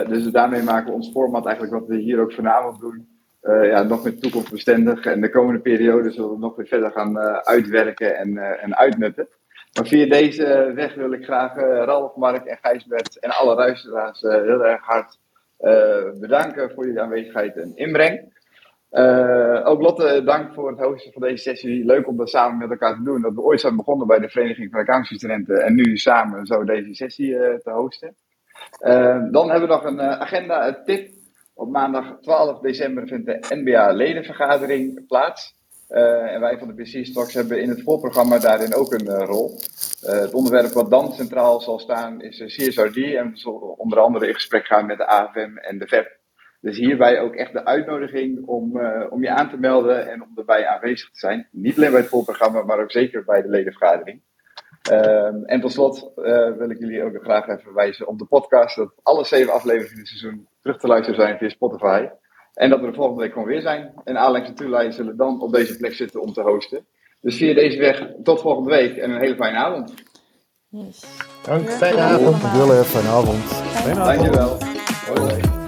Dus daarmee maken we ons format eigenlijk wat we hier ook vanavond doen. ja, nog meer toekomstbestendig. En de komende periode zullen we nog weer verder gaan uitwerken en, en uitnutten. Maar via deze weg wil ik graag eh, Ralf, Mark en Gijsbert en alle luisteraars eh, heel erg hard bedanken voor jullie aanwezigheid en inbreng. Uh, ook Lotte, dank voor het hosten van deze sessie. Leuk om dat samen met elkaar te doen. Dat we ooit zijn begonnen bij de Vereniging van Accountancy-studenten en nu samen zo deze sessie te hosten. Uh, dan hebben we nog een agenda, een tip. Op maandag 12 december vindt de NBA-ledenvergadering plaats. En wij van de PC Stocks hebben in het voorprogramma daarin ook een rol. het onderwerp wat dan centraal zal staan is CSRD. En we zullen onder andere in gesprek gaan met de AFM en de VEP. Dus hierbij ook echt de uitnodiging om, om je aan te melden en om erbij aanwezig te zijn. Niet alleen bij het voorprogramma, maar ook zeker bij de ledenvergadering. Uh, en tot slot wil ik jullie ook graag even wijzen op de podcast. Dat alle zeven afleveringen in het seizoen terug te luisteren zijn via Spotify. En dat we de volgende week gewoon weer zijn. En Alex en Tulay zullen dan op deze plek zitten om te hosten. Dus via deze weg tot volgende week en een hele fijne avond. Yes. Dank, fijne avond. Dankjewel, fijne avond. Fijne avond. Dankjewel. Hoi.